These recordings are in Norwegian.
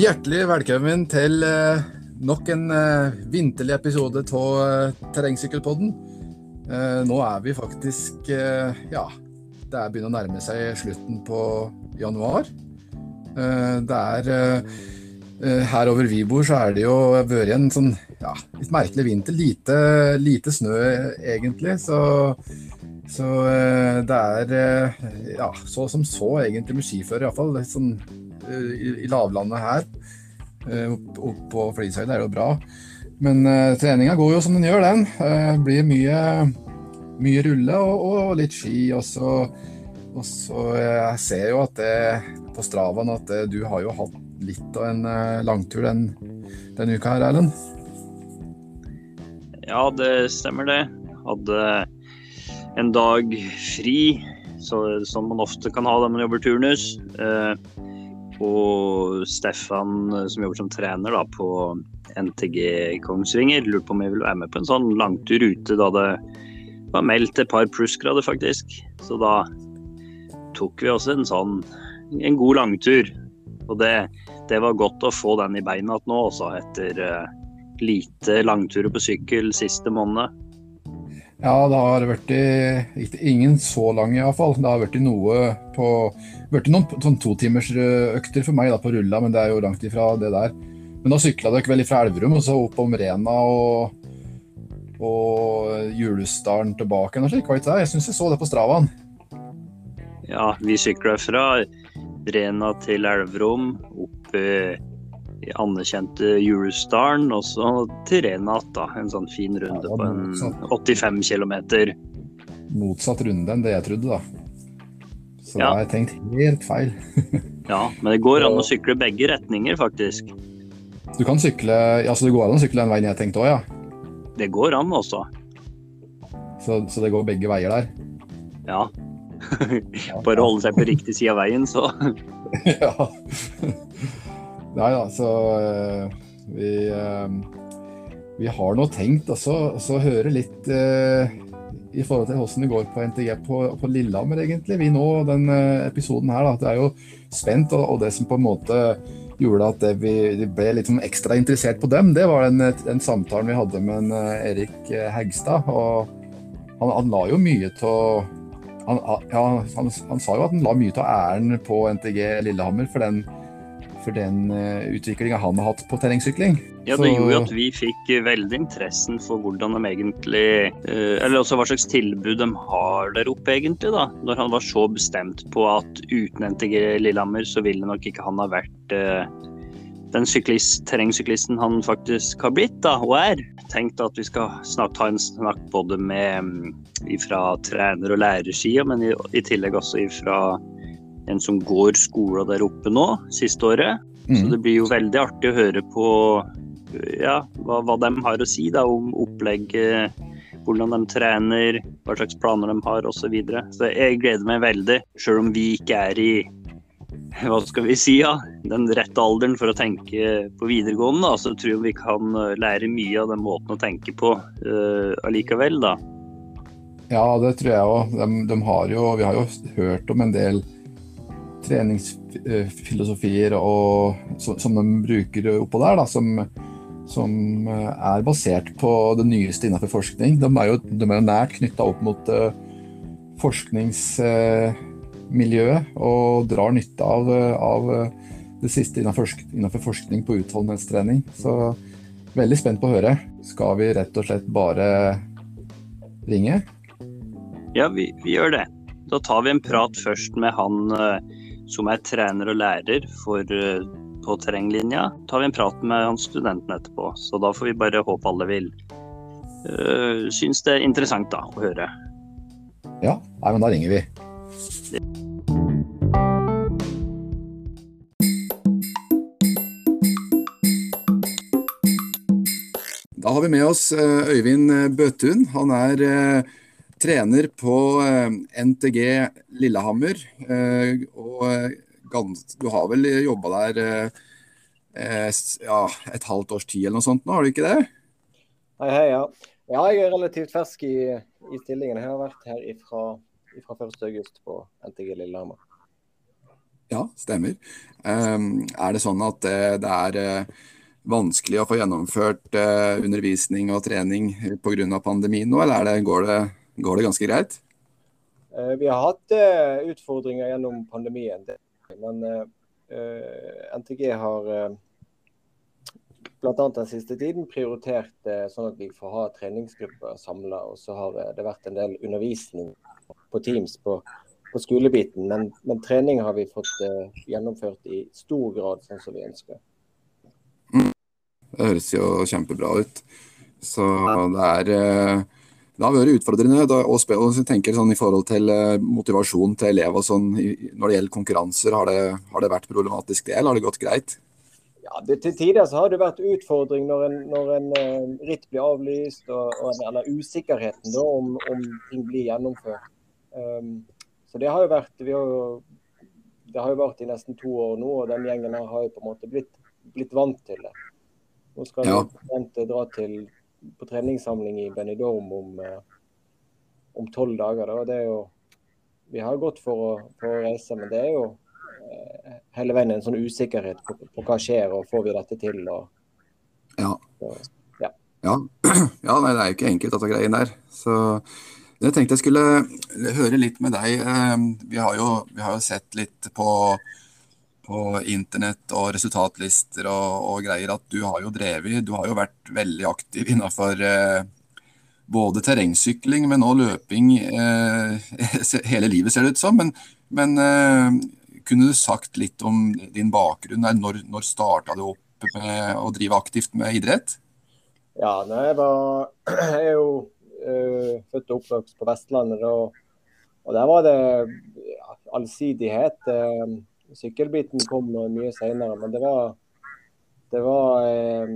Hjertelig velkommen til eh, nok en eh, vinterlig episode av eh, Terrengsykkelpodden. Nå er vi faktisk Ja, det er begynner å nærme seg slutten på januar. Det er Her over vi bor, så er det jo vært en sånn ja, litt merkelig vinter. Lite, lite snø, egentlig. Så, så eh, det er eh, ja, så som så egentlig med skiføre, iallfall. Sånn eh, i, i lavlandet her. Opp, opp på Flishøyden er det jo bra. Men uh, treninga går jo som den gjør, den. Uh, blir mye, mye rulle og, og litt ski. Og så, og så Jeg ser jo at det på Stravaen at det, du har jo hatt litt av en uh, langtur den, denne uka her, Erlend. Ja, det stemmer det. Hadde en dag fri, så, som man ofte kan ha når man jobber turnus. Eh, og Stefan, eh, som jobber som trener da, på NTG Kongsvinger, lurte på om jeg ville være med på en sånn langtur ute da det var meldt et par plussgrader, faktisk. Så da tok vi også en sånn en god langtur. Og det, det var godt å få den i beina nå, også etter eh, lite langturer på sykkel siste måned. Ja, det har i- ingen så lang iallfall. Det har i noe på vært noen sånn totimersøkter for meg da, på rulla, men det er jo langt ifra det der. Men da sykla dere vel fra Elverum og så opp om Rena og, og Julesdalen tilbake og slik? Jeg syns jeg så det på Stravaen. Ja, vi sykla fra Rena til Elverum, opp anerkjente Eurostaren, og så til Rena igjen, da. En sånn fin runde Ja, på en 85 km. Motsatt runde enn det jeg trodde, da. Så Ja. da har jeg tenkt helt feil. Ja, men det går an å sykle begge retninger, faktisk. Du kan sykle, altså det går an å sykle den veien jeg tenkte òg, ja. Det går an også. Så, så det går begge veier der. Ja. Bare holde seg på riktig side av veien, så ja. Nei da, så eh, vi, eh, vi har nå tenkt også så høre litt eh, i forhold til hvordan det går på NTG på, på Lillehammer, egentlig. Vi nå, den episoden her, da, det er jo spent, og, og det som på en måte gjorde at vi, vi ble litt sånn ekstra interessert på dem, det var den, den samtalen vi hadde med en, Erik Hegstad. og han, han la jo mye av han, ja, han, han sa jo at han la mye av æren på NTG Lillehammer for den, for den uh, utviklinga han har hatt på terrengsykling. Ja, det gjorde jo at vi fikk eh, veldig interessen for hvordan de egentlig eh, Eller også hva slags tilbud de har der oppe, egentlig, da. Når han var så bestemt på at uten NTG Lillehammer, så ville nok ikke han ha vært eh, den syklist, terrengsyklisten han faktisk har blitt, da, og er. Tenkt at vi skal snart ta en snakk både med fra trener- og lærersida, men i, i tillegg også ifra en som går skolen der oppe nå, siste året. Så Mm. det blir jo veldig artig å høre på ja, hva, hva de har å si da, om opplegget, hvordan de trener, hva slags planer de har osv. Så, videre. så jeg gleder meg veldig, sjøl om vi ikke er i hva skal vi si, ja, den rette alderen for å tenke på videregående. Da, så tror jeg vi kan eh, lære mye av den måten å tenke på uh, allikevel, da. Ja, det tror jeg òg. De, de har jo, vi har jo hørt om en del treningsfilosofier og, som, de bruker oppå der, da, som, som eh, er basert på det nyeste innenfor forskning. De er jo, de er jo nært knytta opp mot uh, forskningsmiljøet og drar nytte av, eh, av eh, det siste innenfor, forsk- innenfor forskning på utholdenhetstrening. Så veldig spent på å høre. Skal vi rett og slett bare ringe? Ja, vi, vi gjør det. Da tar vi en prat først med han eh, som er trener og lærer for, eh, på terrenglinja. tar vi en prat med han studenten etterpå. Så da får vi bare håpe alle vil uh, synes det er interessant da, å høre. Ja, nei, men da ringer vi. Da har vi med oss eh, Øyvind Bøtun. Han er trener på eh, NTG Lillehammer. eh, Og eh, du har vel jobba der ja, et halvt års tid eller noe sånt nå, har du ikke det? Hei, hei, ja. Ja, jeg er relativt fersk i, i stillingen. Jeg har vært her ifra, ifra 1.8 på NTG Lillehammer. Ja, stemmer. Um, er det sånn at det, er vanskelig å få gjennomført undervisning og trening pga. pandemien nå, eller det, går, det, går, det, ganske greit? Uh, vi har hatt utfordringer gjennom pandemien, men NTG har bl.a. den siste tiden prioritert sånn at vi får ha treningsgrupper samla. Og så har det vært en del undervisning på Teams på på skolebiten. Men, men, trening har vi fått gjennomført i stor grad sånn som vi ønsker. Mm. Det høres jo kjempebra ut. Så det er det har vært utfordrende å spille, tenker sånn i forhold til uh, motivasjon til elever sånn, når det gjelder konkurranser. Har det, har det vært problematisk det, eller har det gått greit? Ja, det, Til tider så har det vært utfordring når en, når en uh, ritt blir avlyst, og, og, eller usikkerheten da, om, om ting blir gjennomført. Um, så det har jo vært vi har jo, Det har jo vært i nesten to år nå, og den gjengen her har jo på en måte blitt, blitt vant til det. Nå skal ja. vi dra til på treningssamling i Benidorm om eh, om tolv dager. Da. Det er jo, vi har gått for å, for å reise, men det er jo eh, hele veien en sånn usikkerhet på, på, hva skjer, og får vi dette til. Og, ja. Og, ja. ja. ja nei, det er jo ikke enkelt, dette greiene der. Så jeg tenkte jeg skulle høre litt med deg. Ehm, vi har jo, vi har jo sett litt på, på internett og resultatlister og, og, greier at du har jo drevet Du har jo vært veldig aktiv innenfor eh, både terrengsykling, men òg løping eh, hele livet, ser det ut som. Men, men eh, kunne du sagt litt om din bakgrunn? Når, når starta du opp med å drive aktivt med idrett? Ja, nei, jeg var jeg er jo uh, født og oppvokst på Vestlandet. Og, og der var det ja, allsidighet. Uh, sykkelbiten kom mye senere, men det var, det var eh,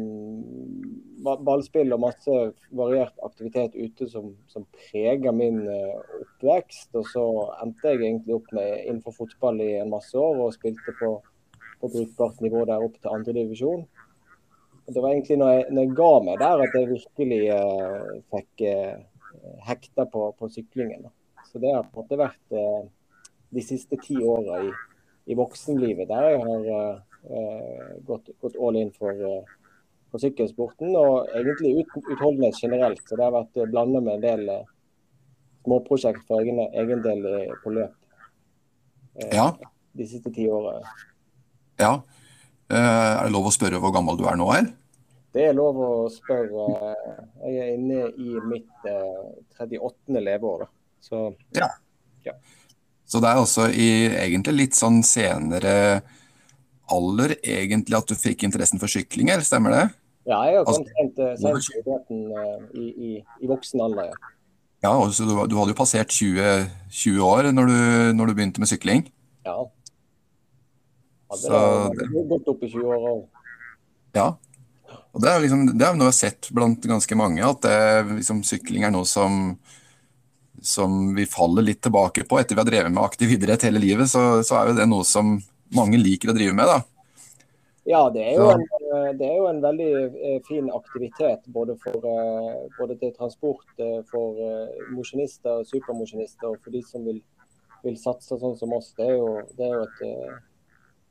ballspill og masse variert aktivitet ute som, som preger min oppvekst. Og så endte jeg egentlig opp med innenfor fotball i en masse år og spilte på, på brukbart nivå der opp til andredivisjon. Det var egentlig når jeg, når jeg, ga meg der at jeg virkelig eh, fikk eh, hekta på, på syklingen. Så det har på en måte vært eh, de siste ti åra i, i, voksenlivet der jeg har uh, gått, gått, all in for, for, sykkelsporten. Og egentlig ut, utholdenhet generelt. Så det har vært blanda med en del småprosjekt for egen, egen del på løp ja. de siste ti åra. Ja. Eh, er det lov å spørre hvor gammel du er nå, her? Det er lov å spørre. Jeg er inne i mitt eh, 38. leveår. Så, ja. ja. Så det er også i egentlig litt sånn senere alder egentlig at du fikk interessen for sykling, eller stemmer det? Ja, jeg har kommet altså, sent til idretten uh, i, i, i, voksen alder. Ja, ja så du, du, hadde jo passert 20, 20 år når du, når du begynte med sykling? Ja, hadde det, det gått opp i 20 år òg. Ja. Og det er, liksom, det er noe jeg har sett blant ganske mange, at det, liksom, sykling er noe som, som vi faller litt tilbake på. Etter vi har drevet med aktiv idrett hele livet, så, så er jo det noe som mange liker å drive med. da. Ja, det er, en, det er, jo en, veldig eh, fin aktivitet både, for, eh, både til transport eh, for mosjonister, supermosjonister og for de som vil, vil, satse sånn som oss. Det er jo, det er jo et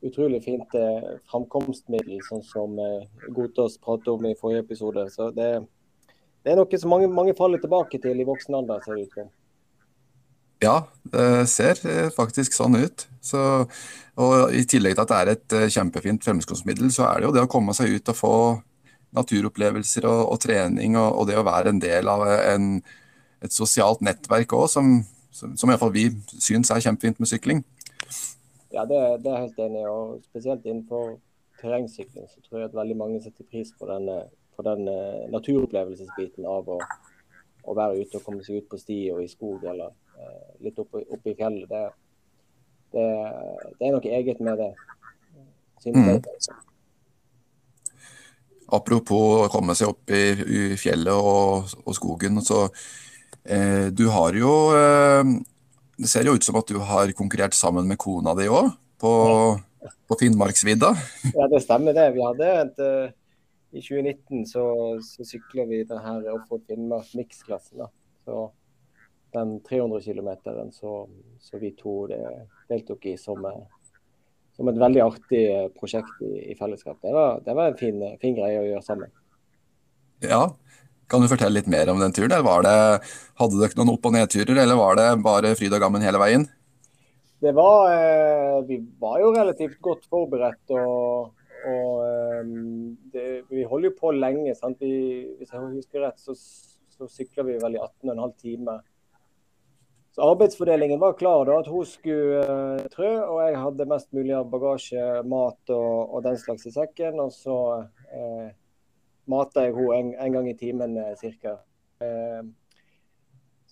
utrolig fint eh, framkomstmiddel, sånn som eh, Gotaas pratet om i forrige episode. Så det, det er noe som mange, mange, faller tilbake til i voksen alder, ser det ut som. Ja, det ser eh, faktisk sånn ut. Så, og I tillegg til at det er et eh, kjempefint fremskrittsmiddel, så er det jo det å komme seg ut og få naturopplevelser og, og trening, og, og, det å være en del av en, et sosialt nettverk òg, som, som, som iallfall vi syns er kjempefint med sykling. Ja, det, det, er jeg helt enig i. og Spesielt innenfor terrengsykling så tror jeg at veldig mange setter pris på den, på den uh, naturopplevelsesbiten av å, å, være ute og komme seg ut på sti og i skog eller litt oppe, oppe, i fjellet. Det, det, det, er noe eget med det. Mm. Altså. Apropos å komme seg opp i, i fjellet og, og, skogen. så eh, Du har jo eh, det ser jo ut som at du har konkurrert sammen med kona di òg, på, på Finnmarksvidda? Ja, det stemmer det. Vi hadde et, uh, I 2019 så, så sykla vi denne Offroad Finnmark Mix-klassen. Så den 300 km som, som, vi to deltok i som, som et veldig artig prosjekt i, i fellesskap. Det var, det var en fin, fin, greie å gjøre sammen. Ja, kan du fortelle litt mer om den turen? Var det, hadde dere noen opp- og nedturer, eller var det bare fryd og gammen hele veien? Det var eh, Vi var jo relativt godt forberedt. og, og eh, det, Vi holder jo på lenge. sant? Vi, hvis jeg husker rett, så, så sykler vi vel i 18,5 timer. Så Arbeidsfordelingen var klar. da, At hun skulle uh, trø, og jeg hadde mest mulig av bagasje, mat og, og den slags i sekken. Og så uh, mata jeg henne en, en, gang i timen uh, ca. Uh,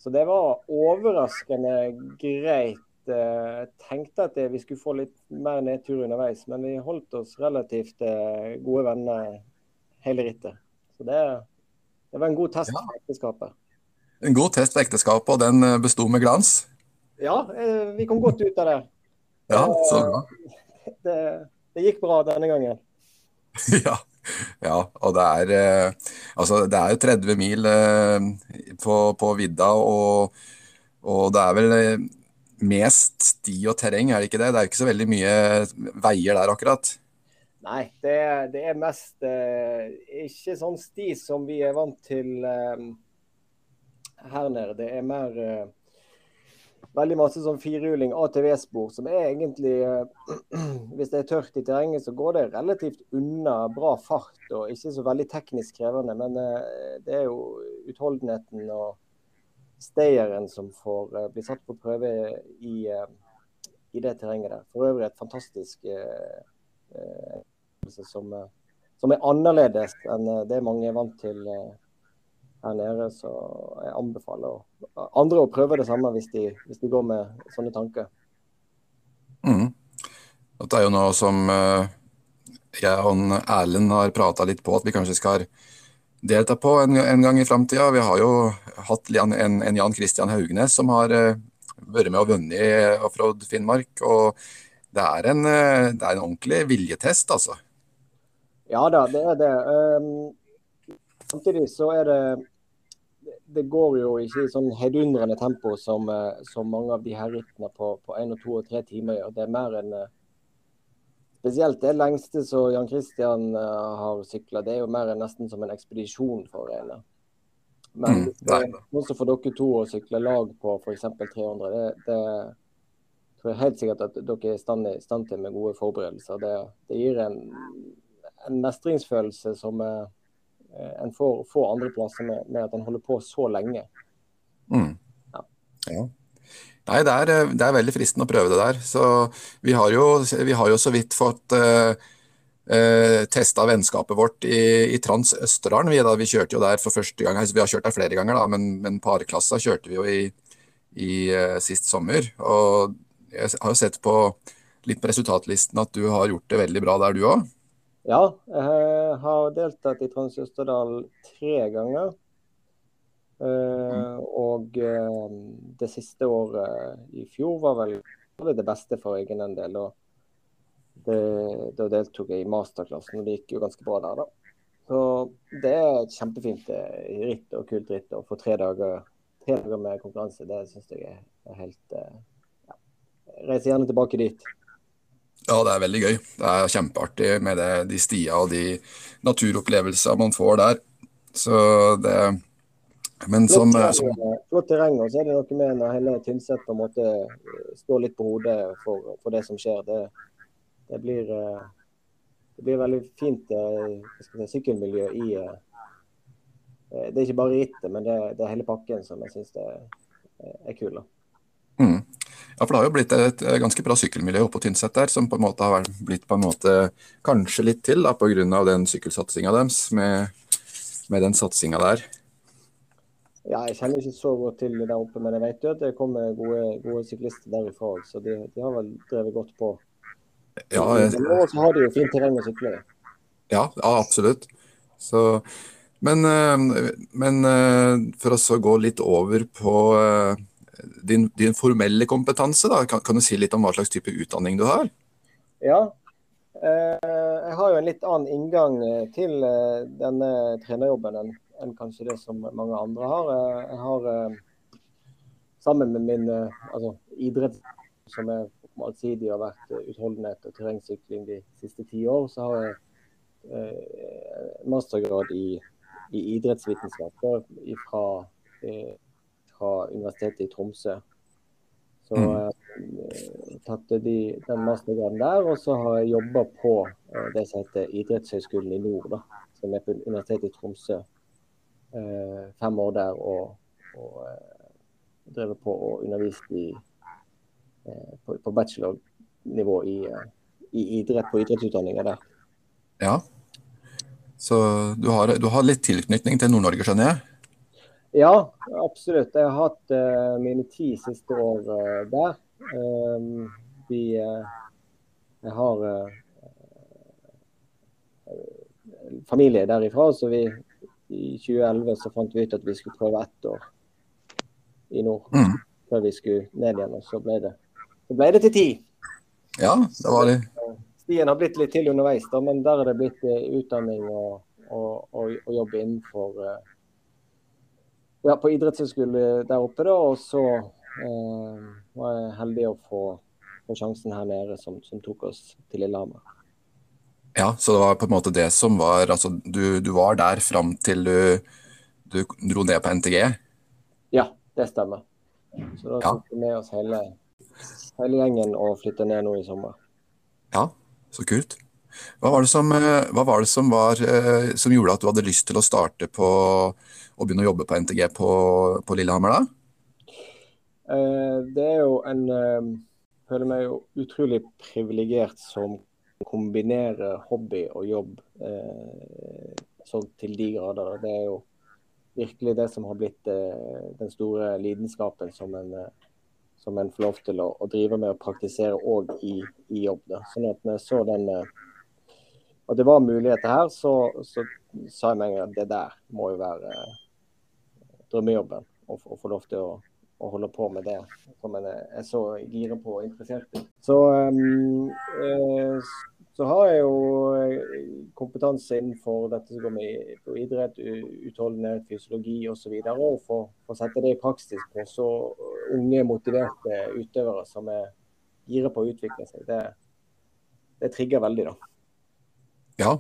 så det var overraskende greit jeg eh, tenkte at vi skulle få litt mer nedtur underveis, men vi holdt oss relativt eh, gode venner hele rittet. Så det, det var en god test ja. for ekteskapet. En god test for ekteskapet, og den eh, besto med glans? Ja, vi kom godt ut av det. Ja, så bra. Det, det gikk bra denne gangen. ja. Ja, og det er, altså, det er 30 mil på, på vidda, og, og det er vel mest sti og terreng, er det ikke det? Det er jo ikke så veldig mye veier der akkurat? Nei, det, det er mest eh, ikke sånn sti som vi er vant til eh, her nede. Det er mer eh, veldig masse sånn firehjuling, ATV-spor, som er egentlig eh, Hvis det er tørt i terrenget, så går det relativt unna bra fart og ikke så veldig teknisk krevende. Men eh, det er jo utholdenheten og stayeren som får bli satt på prøve i, i, det terrenget der. For øvrig et fantastisk uh, som, som, er annerledes enn det mange er vant til her nede. Så jeg anbefaler andre å prøve det samme hvis de, hvis de går med sånne tanker. Mm. Det er jo noe som jeg og Erlend har prata litt på, at vi kanskje skal delta på en, en gang i framtida. Vi har jo hatt en, en, Jan Christian Haugnes som har uh, vært med og vunnet offroad Finnmark. og det er, en, det er en ordentlig viljetest, altså. Ja da, det er det. Um, samtidig så er det Det går jo ikke i sånn heidundrende tempo som, uh, som, mange av de her rittene på, på én og to og tre timer gjør. Det er mer en Spesielt det lengste som Jan Christian uh, har sykla, det er jo mer enn nesten som en ekspedisjon for Rene. Men mm, er også for dere to å sykle lag på f.eks. 300, det, det tror jeg helt sikkert at dere er i stand, i stand til med gode forberedelser. Det, det gir en, en, mestringsfølelse som uh, en for få andre plasser med, med, at han holder på så lenge. Mm. Ja. ja. Nei, det er, eh, det er, veldig fristende å prøve det der. Så vi har jo, vi har jo så vidt fått uh, uh, testa vennskapet vårt i, i Trans Østerdalen. Vi, vi, kjørte jo der for første gang. Altså, vi har kjørt der flere ganger, da, men, men parklassa kjørte vi jo i, i uh, sist sommer. Og jeg har jo sett på litt på resultatlisten at du har gjort det veldig bra der, du òg? Ja, jeg har deltatt i Trans Østerdal tre ganger. Uh, og uh, det siste året i fjor var vel det beste for egen en del. Og det, da deltok jeg i masterklassen, og det gikk jo ganske bra der, da. Så det er et kjempefint eh, ritt og kult ritt å få tre dager, tre dager med konkurranse. Det syns jeg er helt ja. Reiser gjerne tilbake dit. Ja, det er veldig gøy. Det er kjempeartig med det, de stier og de naturopplevelser man får der. Så det men som, som... flott terreng, og så er det noe med når hele Tynset på en måte eh, står litt på hodet for, for det som skjer. Det, det, blir, eh, det blir veldig fint eh, si, sykkelmiljø i Det er ikke bare rittet, men det, det, er hele pakken som jeg syns er, er kul. Mm. Ja, for Det har jo blitt et ganske bra sykkelmiljø oppe på Tynset der, som på en måte har blitt på en måte kanskje litt til da, pga. den sykkelsatsinga deres med, med den satsinga der. Ja, jeg kjenner ikke så godt til der oppe, men jeg vet jo at det kommer gode, gode syklister derifra òg. Så de, de, har vel drevet godt på. Ja, jeg... Og så har de jo fint terreng å sykle i. Ja, ja, absolutt. Så, men, eh, men eh, for å gå litt over på eh, din, din formelle kompetanse, da. Kan, kan, du si litt om hva slags type utdanning du har? Ja, jeg har jo en litt annen inngang til denne trenerjobben enn enn kanskje det som mange andre har. Eh, jeg har eh, sammen med min eh, altså, idrett som er allsidig og har vært utholdenhet og terrengsykling de siste ti år, så har jeg eh, mastergrad i, i idrettsvitenskap fra, eh, fra Universitetet i Tromsø. Så Mm. jeg har tatt de, den mastergraden der, og så har jeg jobba på eh, det som heter Idrettshøgskolen i nord, da, som er på Universitetet i Tromsø. Eh, fem år der og, og eh, drevet på og undervist i, eh, på, på bachelornivå i, eh, i idrett på idrettsutdanninga der. Ja. Så du har, du har litt tilknytning til Nord-Norge, skjønner jeg? Ja, absolutt. Jeg har hatt uh, mine ti siste år uh, der. Um, vi eh, Jeg har familie derifra, så vi i 2011 så fant vi ut at vi skulle prøve ett år i nord. Mm. Før vi skulle ned igjen, og så ble det, så ble det til ti. Ja, det var det. Stien har blitt litt til underveis, da, men der er det blitt utdanning og, og, og, og jobb innenfor eh, ja, på idrettshøyskole der oppe, da. Og så eh, var jeg heldig å få, få sjansen her nede, som, som tok oss til Lillehammer. Ja, så det var på en måte det som var Altså, du, du var der fram til du, du dro ned på NTG? Ja, det stemmer. Så da tok vi med oss hele, hele gjengen og flytta ned nå i sommer. Ja, så kult. Hva var det som, eh, var, det som, var eh, som gjorde at du hadde lyst til å starte på å begynne å jobbe på NTG på, på Lillehammer da? Eh, det er jo en eh, Føler meg jo utrolig privilegert som kombinerer hobby og jobb eh, så til de grader. Det er jo virkelig det som har blitt eh, den store lidenskapen som en, eh, som en får lov til å, å drive med og praktisere òg i, i jobb. Da. Sånn at når jeg så den eh, at det var muligheter her, så, så sa jeg meg at det der må jo være eh, drømmejobben. Å få lov til å å holde på med det som en er er så gira på og interessert i. Så, um, eh, så har jeg jo eh, kompetanse innenfor dette som går med idrett, utholdenhet, fysiologi osv. Og, og for å sette det i praksis på så unge, motiverte utøvere som er gira på å utvikle seg. Det, det trigger veldig, da. Ja,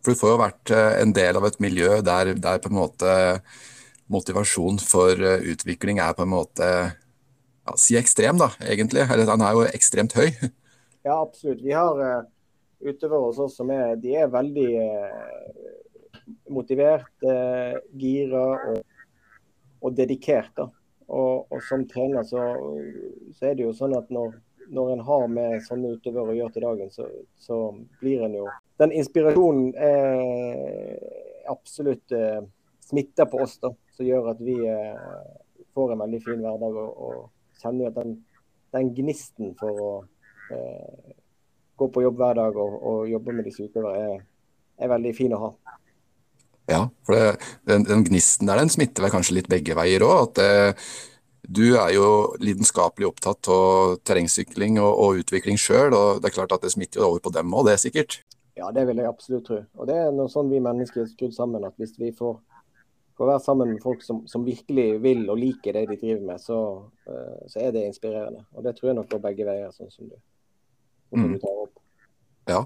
for du får jo vært eh, en del av et miljø der, der på en måte motivasjon for eh, utvikling er på en måte ja, si ekstrem, da, egentlig. Eller han er jo ekstremt høy. Ja, absolutt. Vi har uh, utøvere hos oss som er, de er veldig uh, motivert, gira og, og dedikert. Da. Og, og som trener så, så er det jo sånn at når, når en har med sånne utøvere å gjøre til dagen, så, så blir en jo Den inspirasjonen er absolutt uh, smitter på oss, da, som gjør at vi får en veldig fin hverdag og, og kjenner at den, den gnisten for å eh, gå på jobb hver dag og, og jobbe med de utøvere er, er veldig fin å ha. Ja, for det, den, den gnisten der, den smitter vel kanskje litt begge veier òg. Eh, du er jo lidenskapelig opptatt av terrengsykling og, og utvikling sjøl, og det er klart at det smitter jo over på dem òg, det er sikkert. Ja, det vil jeg absolutt tro. Og det er noe sånn vi mennesker er skrudd sammen, at hvis vi får, får være sammen med folk som, som, virkelig vil og liker det de driver med, så, uh, så, er det inspirerende. Og det tror jeg nok går begge veier, sånn som du, sånn mm. du tar opp. Ja.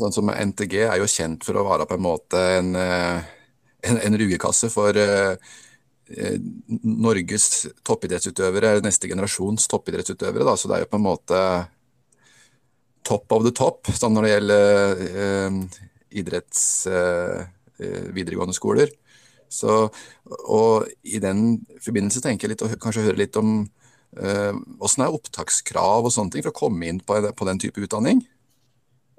Sånn som NTG er jo kjent for å være på en måte en, en, en rugekasse for uh, Norges toppidrettsutøvere, neste generasjons toppidrettsutøvere. Da. Så det er jo på en måte top of the top sånn når det gjelder eh, idretts eh, videregående skoler. Så, og I den forbindelse tenker jeg litt, å kanskje høre litt om hvordan er opptakskrav og sånne ting for å komme inn på, på den type utdanning?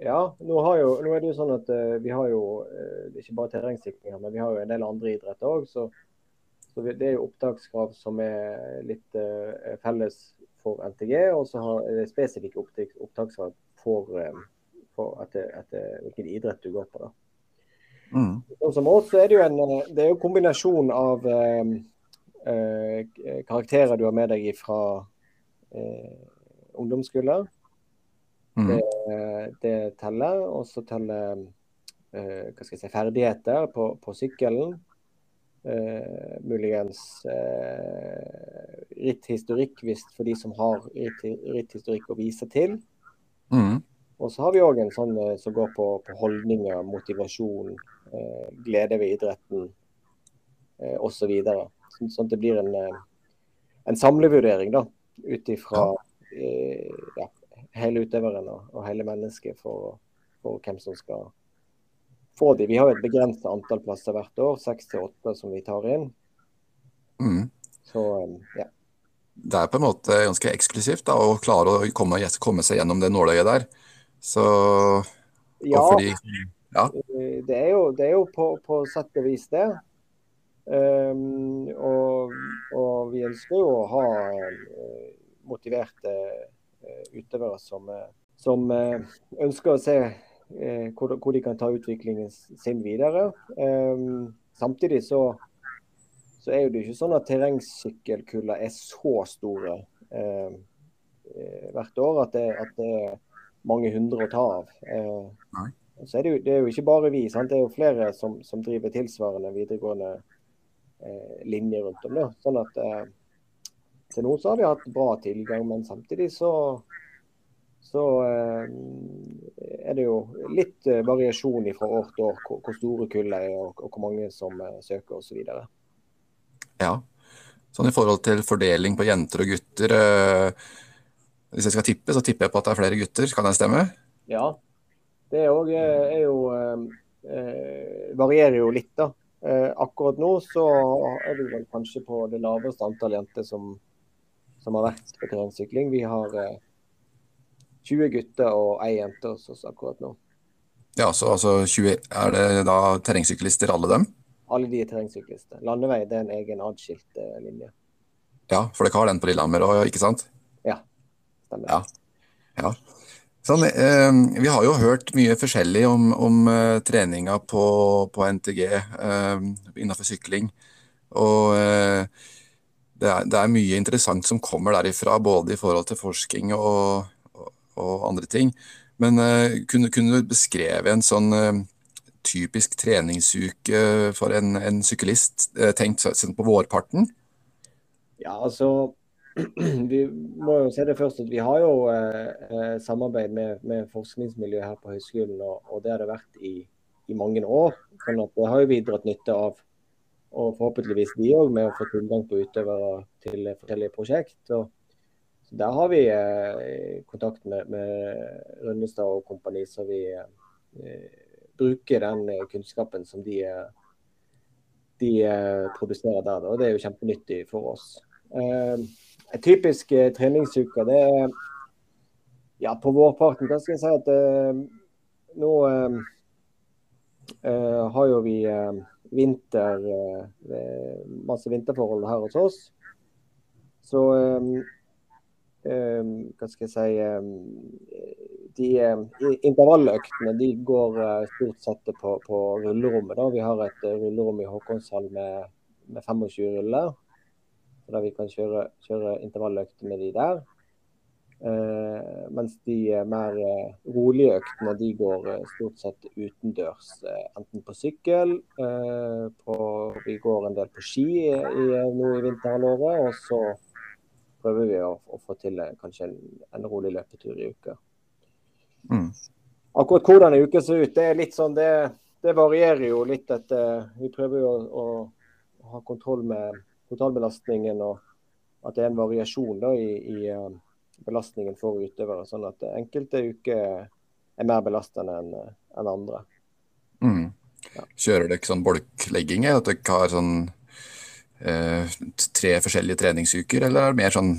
Ja, nå, jo, nå, er det jo sånn at uh, vi har jo uh, ikke bare terrengsykling, men vi har jo en del andre idretter òg. Så, så vi, det er jo opptakskrav som er litt uh, felles for NTG, og så har det spesifikke opptakskrav for, for etter, etter, hvilken idrett du går på. da. Mm. Som oss, så er det jo en, det er jo kombinasjon av karakterer du har med deg fra ungdomsskoler. Mm. Det, det, teller. Og så teller eh, hva skal jeg si, ferdigheter på, på sykkelen. eh, muligens eh, ritthistorikk hvis for de som har ritt, ritthistorikk å vise til. Mm. Og så har vi òg en sånn eh, som går på, på holdninger, motivasjon, eh, glede ved idretten eh, osv. Så sånn, sånn at det blir en, eh, en samlevurdering da, ut ifra eh, ja, hele utøveren og, og hele mennesket for, for, hvem som skal få de. Vi har et begrenset antall plasser hvert år, seks til åtte som vi tar inn. Mm. Så eh, ja. Det er på en måte ganske eksklusivt da, å klare å komme, komme seg gjennom det nåløyet der. Så Ja, fordi, ja. eh, det er jo, det er jo på, på sett og vis det. Um, og, og vi ønsker jo å ha eh, motiverte eh, utøvere som, som ønsker å se hvor de kan ta utviklingen sin videre. Um, samtidig så, så er jo det ikke sånn at terrengsykkelkuller er så store eh, eh, hvert år at det, at det er mange hundre å ta av. Eh, så er det, jo, det er jo ikke bare vi, sant? det er jo flere som, som driver tilsvarende videregående eh, linjer rundt om. Det. Sånn at eh, til nå så har vi hatt bra tilgang, men samtidig så så eh, er det jo litt variasjon fra år til år hvor, hvor store kullet er og, og hvor mange som søker osv. Ja. Sånn i forhold til fordeling på jenter og gutter. eh, hvis jeg skal tippe, så tipper jeg på at det er flere gutter. Kan det stemme? Ja. Det er, eh, er jo eh, eh, varierer jo litt, da. Eh, akkurat nå så er vi vel kanskje på det laveste antall jenter som, som har vært på terrengsykling. Vi har eh, 20 gutter og ei jente hos oss akkurat nå. Ja, så altså 20, Er det da terrengsyklister, alle dem? Alle de er terrengsyklister. Landevei det er en egen atskilt eh, linje. Ja, for dere har den på Lillehammer òg, ikke sant? Stemmer. Ja. Ja. Sånn, eh, vi har jo hørt mye forskjellig om, om eh, treninga på, på NTG eh, innenfor sykling. Og eh, det, er, det er mye interessant som kommer derifra, både i forhold til forskning og, og, og andre ting. Men eh, kunne, kunne du beskrevet en sånn typisk treningsuke for en, en syklist, eh, tenkt sett på vårparten? Ja, altså Vi må jo se det først at vi har jo eh, eh, samarbeid med, med forskningsmiljøet her på høyskolen, og, og det har det vært i, i mange år. sånn at Det har jo vi dratt nytte av, og forhåpentligvis de òg, med å få tilgang på utøvere til forskjellige prosjekt. Og, Der har vi eh, kontakt med, med Rønnestad og kompani, så vi eh, bruker den eh, kunnskapen som de, eh, de eh, produserer der. Og Det er jo kjempenyttig for oss. En typisk treningsuke, det er ja, på vårparten kan jeg si at nå har jo vi vinter masse vinterforhold her hos oss. Så hva skal jeg si eh, De eh, intervalløktene de går eh, stort sett på, på rullerommet. da. Vi har et eh, rullerom i Håkonshall med, med 25 ruller der vi kan kjøre, kjøre intervalløkter med de der. Uh, mens de mer uh, rolige øktene de går uh, stort sett utendørs. enten på sykkel, på, vi går en del på ski i, i, nå i vinterhalvåret. Og så prøver vi å, å få til eh, kanskje en, en rolig løpetur i uka. Mm. Akkurat hvordan en uke ser ut, det er litt sånn, det, det varierer jo litt etter Vi prøver jo å, å ha kontroll med totalbelastningen, og at det er en variasjon da, i, i uh, belastningen for utøvere. Sånn at enkelte uker er mer belastende enn en andre. Mm. Ja. Kjører dere sånn bolklegging? At dere har sånn eh, tre forskjellige treningsuker, eller er det mer sånn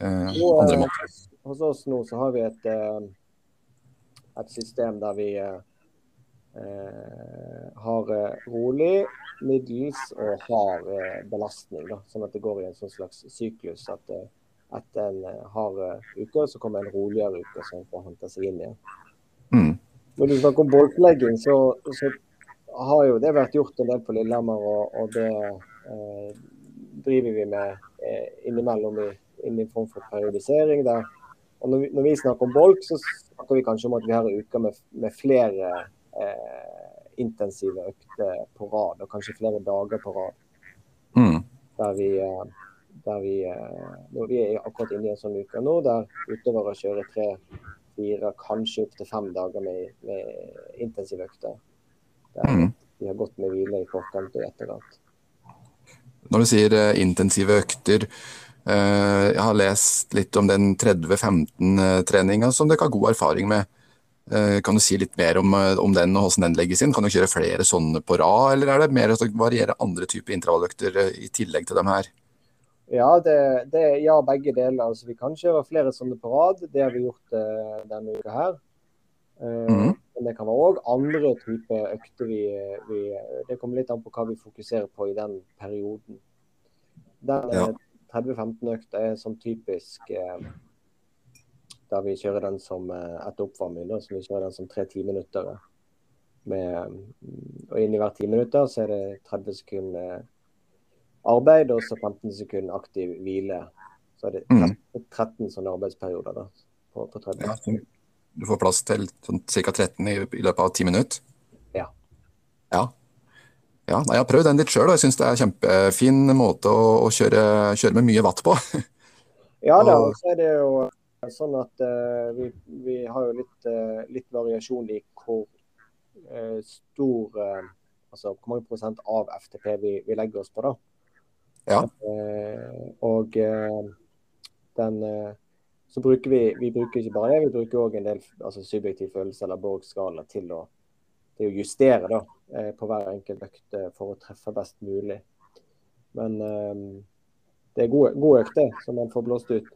eh, andre eh, måter? Hos oss nå så har vi et, eh, et system der vi har rolig, middels og hard belastning. Da. Sånn at det går i en sånn slags syklus. At etter en hard uke, så kommer en roligere uke som får hente seg inn igjen. Mm. Når du snakker om boltlegging, så, så har jo det vært gjort en del på Lillehammer, og, og det driver vi med eh, innimellom i, inn i form for periodisering. der. Og når vi, når vi snakker om bolk, så snakker vi kanskje om at vi har uker med, med flere eh, intensive økter på rad, og kanskje flere dager på rad. Mm. Der vi, eh, der vi, eh, vi er akkurat inne i en sånn uke nå, der utøvere kjører tre, fire, kanskje opptil fem dager med, med intensive økter. Der Mm. vi har gått med hvile i forkant og etterkant. Når du sier eh, intensive økter, eh, jeg har lest litt om den 30-15-treninga som dere har god erfaring med. Eh, kan du si litt mer om, eh, om den og hvordan den legges inn? Kan du kjøre flere sånne på rad, eller er det mer å variere andre typer intervalløkter eh, i tillegg til dem her? Ja, det, det, ja, begge deler. Altså, vi kan kjøre flere sånne på rad. Det har vi gjort uh, denne uka her. Eh, Mhm. Men det kan være òg andre typer økter vi, vi Det kommer litt an på hva vi fokuserer på i den perioden. Den Ja. eh, 30-15-økta er sånn typisk eh, der vi kjører den som eh, etter oppvarming. Da, så vi kjører den som tre timinuttere. Med, mm, og inni hver ti minutter så er det 30 sekunder arbeid og så 15 sekunder aktiv hvile. Så er det Mm. 13, 13 sånne arbeidsperioder da, på, på 30. Ja, du får plass til sånn ca. 13 i, i løpet av 10 minutter? Ja. Ja. ja nei, jeg har prøvd den litt sjøl, og jeg syns det er en kjempefin måte å, å kjøre, kjøre med mye vatt på. Ja da, Og- så er det jo sånn at uh, vi, vi har jo litt, uh, litt variasjon i hvor uh, stor eh, Altså hvor mange prosent av FTP vi, vi legger oss på, da. Ja. Eh, og eh, den eh, Så bruker vi vi bruker ikke bare det, vi bruker òg en del altså, subjektiv følelse eller Borg-skala til til å justere da, eh, på hver enkelt økt eh, for å treffe best mulig. Men eh, det er gode, gode økter som man får blåst ut.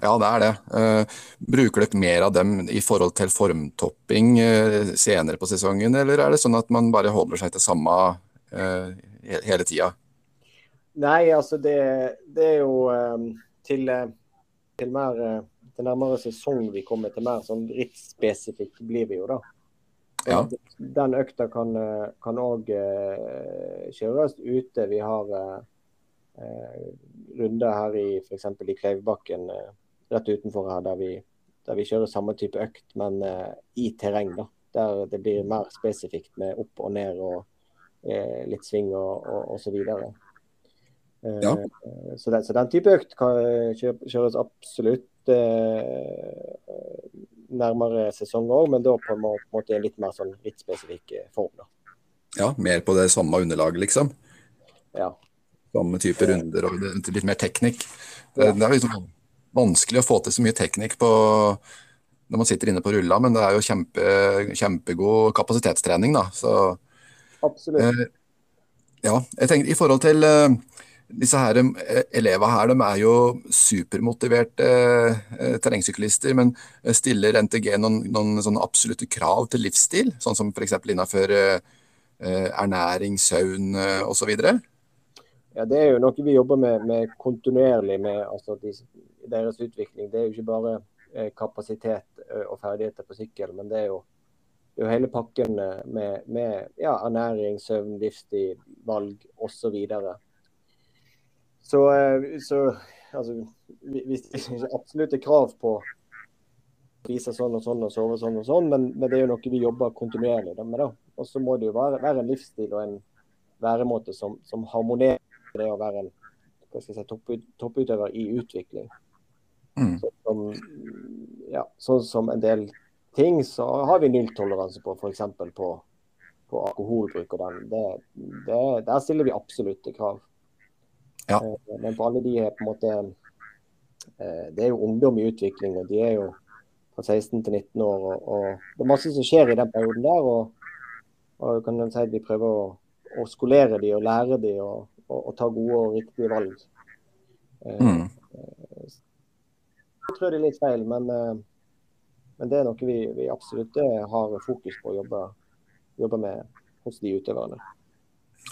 Ja, det er det. Uh, bruker dere mer av dem i forhold til formtopping uh, senere på sesongen, eller er det sånn at man bare holder seg til samme uh, hele tida? Nei, altså det, det er jo eh, til, til, mer, eh, til nærmere sesong vi kommer til mer sånn rittspesifikk blir vi jo da. Ja. Den økta kan eh, òg eh, kjøres ute. Vi har eh, eh, runder her i f.eks. i Kleivebakken eh, rett utenfor her, der vi, der vi kjører samme type økt, men eh, i terreng. da. Der det blir mer spesifikt med opp og ned og eh, litt sving og, og, og så. Eh, Ja. Så, den, så den type økt kan kjøres absolutt eh, nærmere sesong òg, men da på en måte litt mer sånn litt spesifikk eh, form. da. Ja, mer på det samme underlaget, liksom? Ja. Samme type runder og litt mer teknikk. Det, det er liksom vanskelig å få til så mye teknikk på når man sitter inne på rulla, men det er jo kjempe, kjempegod kapasitetstrening, da. Så Absolutt. Eh, Ja, jeg tenker i forhold til eh, disse her eh, elevene her, de er jo supermotiverte eh, terrengsyklister, men eh, stiller NTG noen, noen absolutte krav til livsstil, sånn som f.eks. innenfor eh, eh, ernæring, søvn eh, osv.? Ja, Det er jo noe vi jobber med, med kontinuerlig med altså, de, deres utvikling. Det er jo ikke bare eh, kapasitet og ferdigheter på sykkel, men det er jo, det er jo hele pakken med, med ja, ernæring, søvn, livsstil, valg osv. Så, videre. Så eh, så altså, hvis det ikke absolutt er krav på å spise sånn og sånn og sove sånn og sånn, men, men det er jo noe vi jobber kontinuerlig med. da. Og så må det jo være, være en livsstil og en væremåte som, som harmonerer med det å være en si, topp, topputøver i utvikling. Mm. Så, som, ja, sånn som en del ting så har vi nulltoleranse på, f.eks. På, på alkoholbruk. og den. Det, det, der stiller vi absolutte krav. Ja. Eh, Men på alle de er på en måte eh, Det er jo ungdom i utvikling, og de er jo fra 16 til 19 år. Og, og Det er masse som skjer i den perioden der. og, og kan man si at Vi prøver å, å skolere de og lære de og, og, og ta gode og riktige valg. Eh, Mm. Jeg tror det er litt feil, men, men det er noe vi, vi absolutt har fokus på å jobbe, jobbe med hos de utøverne.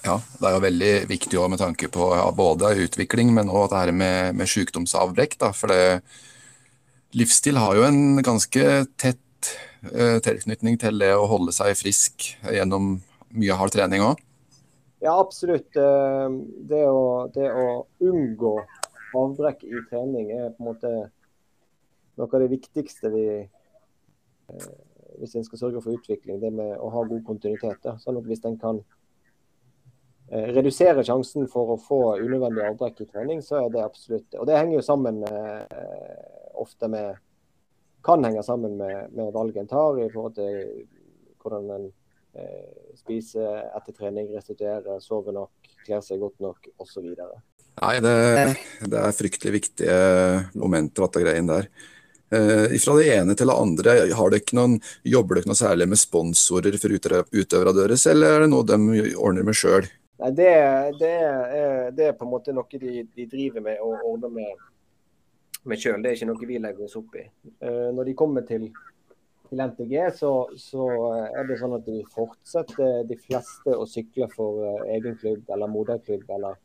Ja, det er jo veldig viktig også med tanke på ja, både utvikling, men også det her med, med sykdomsavbrekk. Da, for det, livsstil har jo en ganske tett eh, tilknytning til det å holde seg frisk gjennom mye hard trening òg. Ja, absolutt. Eh, Det å, det å unngå avbrekk i trening er på en måte noe av det viktigste vi, eh, hvis en skal sørge for utvikling, det med å ha god kontinuitet. Da. Sånn at hvis en kan eh, redusere sjansen for å få unødvendig avbrekk i trening, så er det absolutt Og det henger jo sammen eh, ofte med Kan henge sammen med, med valget en tar i forhold til hvordan en eh, spiser etter trening, restituerer, sover nok, kler seg godt nok osv. Nei, det, det, er fryktelig viktige momenter, dette greien der. Eh, fra det ene til det andre, har det noen, jobber dere noe særlig med sponsorer for utøverne deres, eller er det noe de ordner med sjøl? Det, det, det, er på en måte noe de, de driver med og ordner med, med sjøl. Det er ikke noe vi legger oss opp i. Eh, når de kommer til, til NTG, så, så, er det sånn at de fortsetter de fleste å sykle for eh, egen klubb eller moderklubb eller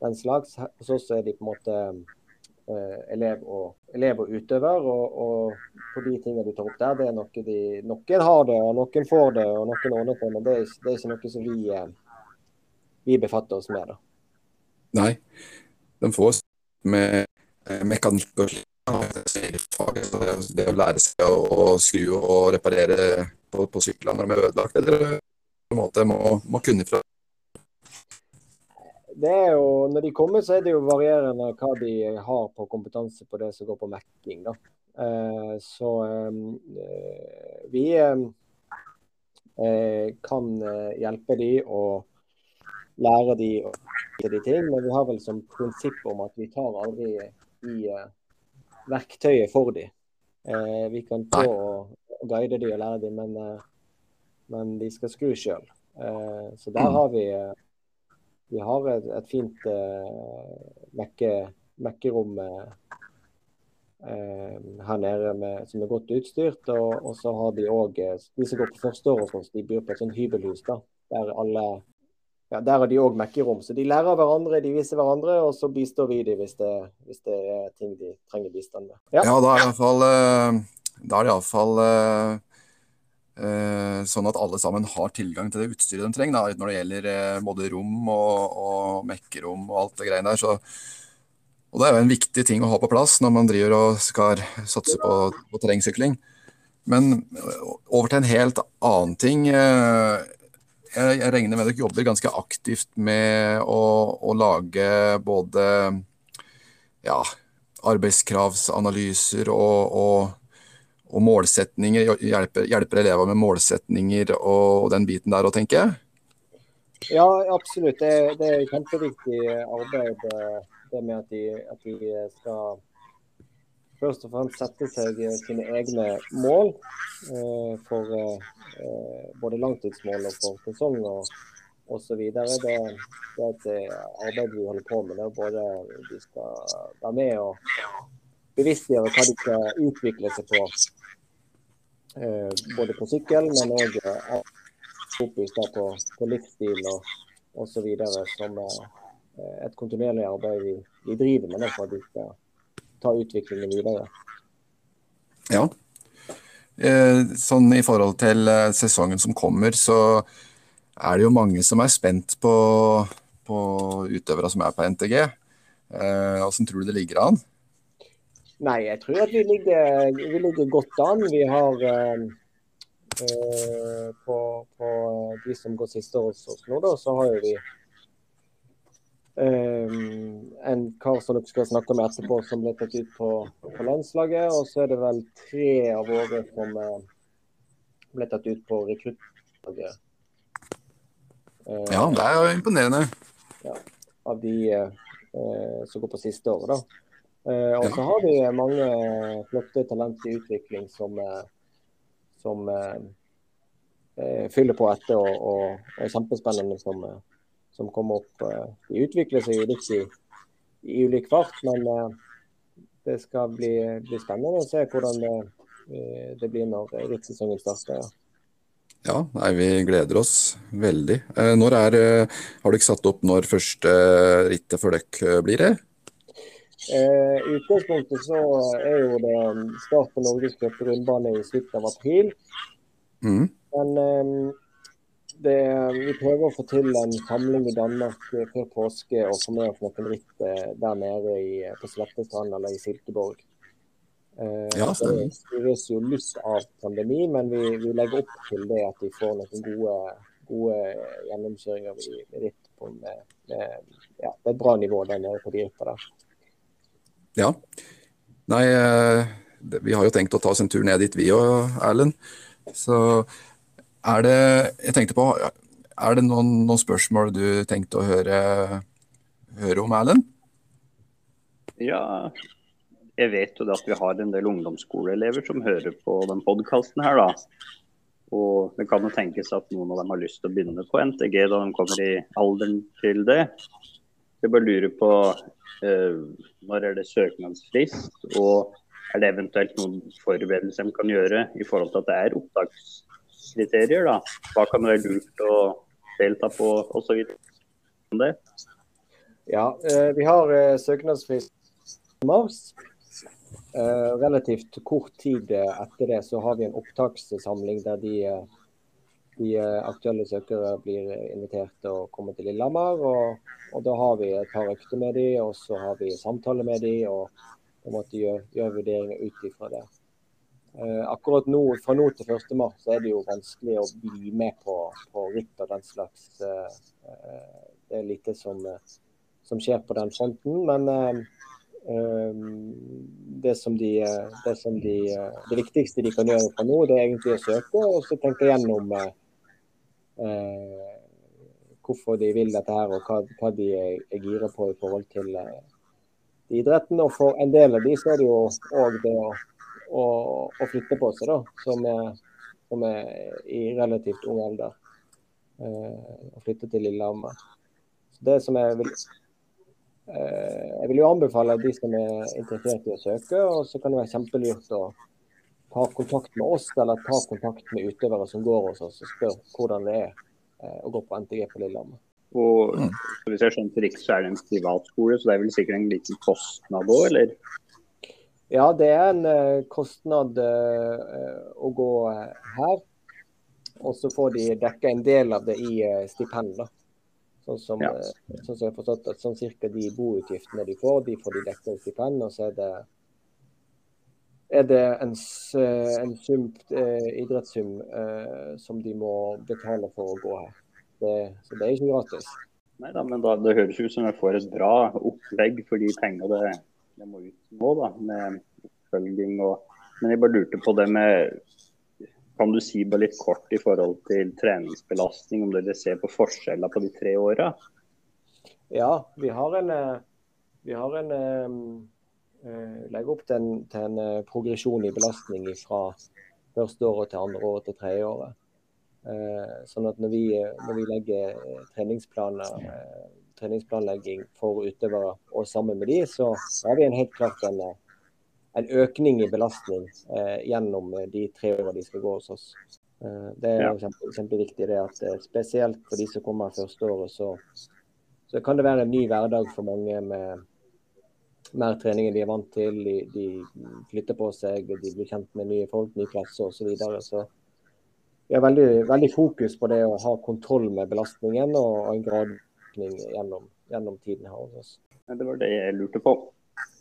den slags. Hos oss er de på en måte eh, elev, og, elev, og, utøver. Og, og, på de tingene du tar opp der, det er noe de Noen har det, og noen får det, og noen ordner det. Men det er, det er ikke noe som vi, vi befatter oss med. da. Nei, de får oss med eh, mekanikk og det å lære seg å, skru og reparere på, på syklene når de er ødelagt, eller på en måte må, må kunne fra det er jo, Når de kommer, så er det jo varierende hva de har på kompetanse på det som går på mekking. da. Eh, så eh, vi eh, kan hjelpe de og lære de å de ting, men vi har vel som prinsipp om at vi tar aldri i verktøyet for de. vi kan få å guide de og lære de, men, men de skal skru sjøl. så der har vi vi har et, et fint uh, mekkerom uh, her nede med, som er godt utstyrt. Og, og så har de òg eh, De som går på førsteåret hos oss, de bor på et sånt hybelhus da, der alle ja, Der har de òg mekkerom. Så de lærer av hverandre, de viser hverandre, og så bistår vi dem hvis hvis det er ting de trenger bistand med. Ja, ja da er det iallfall Da er iallfall Eh, sånn at alle sammen har tilgang til det utstyret de trenger, da, når det gjelder eh, både rom og, og mekkerom og alt det greiene der. Så, og det er jo en viktig ting å ha på plass når man driver og skal satse på, på terrengsykling. Men eh, over til en helt annen ting. Jeg, regner med dere jobber ganske aktivt med å, å lage både ja, arbeidskravsanalyser og, og og målsetninger, hjelper, hjelper elever med målsetninger og, den biten der òg, tenker jeg? Ja, absolutt. Det, det er kjempeviktig arbeid det med at de, at de, skal først og fremst sette seg sine egne mål eh, for eh, både langtidsmål og for sesong og osv. Det, det er et arbeid vi holder på med. Det er både de skal være med og bevisstgjøre hva de skal utvikle seg på. Eh, både på sykkel, men òg eh, fokus på, på livsstil og osv. Som eh, et kontinuerlig arbeid vi, vi driver med for at vi skal ta utviklingen videre. Ja. Sånn I forhold til sesongen som kommer, så er det jo mange som er spent på, på utøvere som er på NTG. Hvordan tror du det ligger an? Nei, jeg tror at vi ligger, vi ligger godt an. Vi har eh, på, på, de som går siste år hos oss nå, da, så har vi um, en kar som dere skal snakke med etterpå, som ble tatt ut på, på landslaget. Og så er det vel tre av våre som uh, ble tatt ut på rekruttlaget. Uh, ja, det er jo imponerende. Ja, av de som går på siste året, da. Uh, og så har vi mange flotte talent i utvikling som, eh, som eh, eh, fyller på etter og, og, er kjempespennende som, som kommer opp. De utvikler seg litt i, i ulik fart, men det skal bli, bli, spennende å se hvordan det, det blir når rittsesongen starter. Ja. Ja, nei, vi gleder oss veldig. Når er, har dere satt opp når første rittet for dere blir? det? Eh, utgangspunktet så er jo det start på Norgescup rundbane i slutten av april. Mm. Men eh, det, vi prøver å få til en samling i Danmark før påske og få med oss noen ritt eh, der nede i, på Slettestrand eller i Silkeborg. Ja, det styres jo litt av pandemi, men vi, vi legger opp til det at de får noen gode, gode gjennomkjøringer i, i ritt på med, med, ja, det er et bra nivå der nede på de rittene der. Ja. Nei, eh, vi har jo tenkt å ta oss en tur ned dit vi òg, Erlend. Så er det Jeg tenkte på Er det noen, noen spørsmål du tenkte å høre, høre om, Erlend? Ja, jeg vet jo det at vi har en del ungdomsskoleelever som hører på den podkasten her, da. Og det kan jo tenkes at noen av dem har lyst til å begynne på NTG da de kommer i alderen til det. Jeg bare lurer på eh, når er det søknadsfrist, og er det eventuelt noen forberedelser de kan gjøre i forhold til at det er opptakskriterier? da? Hva kan være lurt å delta på osv.? Ja, eh, vi har eh, søknadsfrist i mars. Eh, relativt kort tid etter det så har vi en opptakssamling der de, de aktuelle søkere blir invitert til å komme til Lillehammer. Og, og da har vi et par økter med de, og så har vi samtale med de, og på en måte gjør, gjør vurderinger ut ifra det. Eh, akkurat nå, Fra nå til 1. mars så er det jo vanskelig å bli med på, på ritt og den slags. eh, eh, det er lite som, som skjer på den fronten. Men det, som de, det, som de, det viktigste de kan gjøre fra nå, det er egentlig å søke og så tenke gjennom eh, hvorfor de vil dette her, og hva, hva de er, er gira på i forhold til eh, idretten. Og for en del av de så er det jo òg det å, å, å flytte på seg, da, som er, som er i relativt ung alder. Eh, å flytte til Lillehammer. Så det som jeg vil eh, Jeg vil jo anbefale de som er interessert i å søke, og så kan det være kjempelurt å ta kontakt med oss, eller ta kontakt med utøvere som går hos oss og spør hvordan det er eh, å gå på NTG på Lillehammer. Og hvis jeg skjønte skjønt riktig, så er det en privatskole, så det er vel sikkert en liten kostnad òg, eller? Ja, det er en eh, kostnad eh, å gå eh, her. Og så får de dekka en del av det i stipend. Sånn som, Ja. sånn som jeg har forstått at sånn cirka de boutgiftene de får, de får de dekka i stipend. Og så er det, er det en, en sum, idrettssum som de må betale for å gå her. Det, så det er ikke gratis. Nei da, men da, det høres ut som jeg får et bra opplegg for de pengene det, det må ut nå, da. Med oppfølging og Men jeg bare lurte på det med Kan du si bare litt kort i forhold til treningsbelastning, om dere ser på forskjeller på de tre åra? Ja, vi har en, eh, vi har en eh, eh, legger opp til en, til progresjon i belastning fra første året til andre året til tredje året. Sånn at når vi, når vi legger treningsplaner, treningsplanlegging for utøvere og sammen med de, så har vi en helt klart en, eh, en økning i belastning eh, gjennom eh, de tre årene de skal gå hos oss. Eh, det er Ja. kjempe, kjempeviktig det at eh, spesielt for de som kommer første året, så så kan det være en ny hverdag for mange med mer trening enn de er vant til. De, de flytter på seg, de blir kjent med nye folk, nye klasser osv. Så, videre. så vi har veldig, veldig fokus på det å ha kontroll med belastningen og, en gradøkning gjennom, gjennom tiden her hos oss. Det var det jeg lurte på.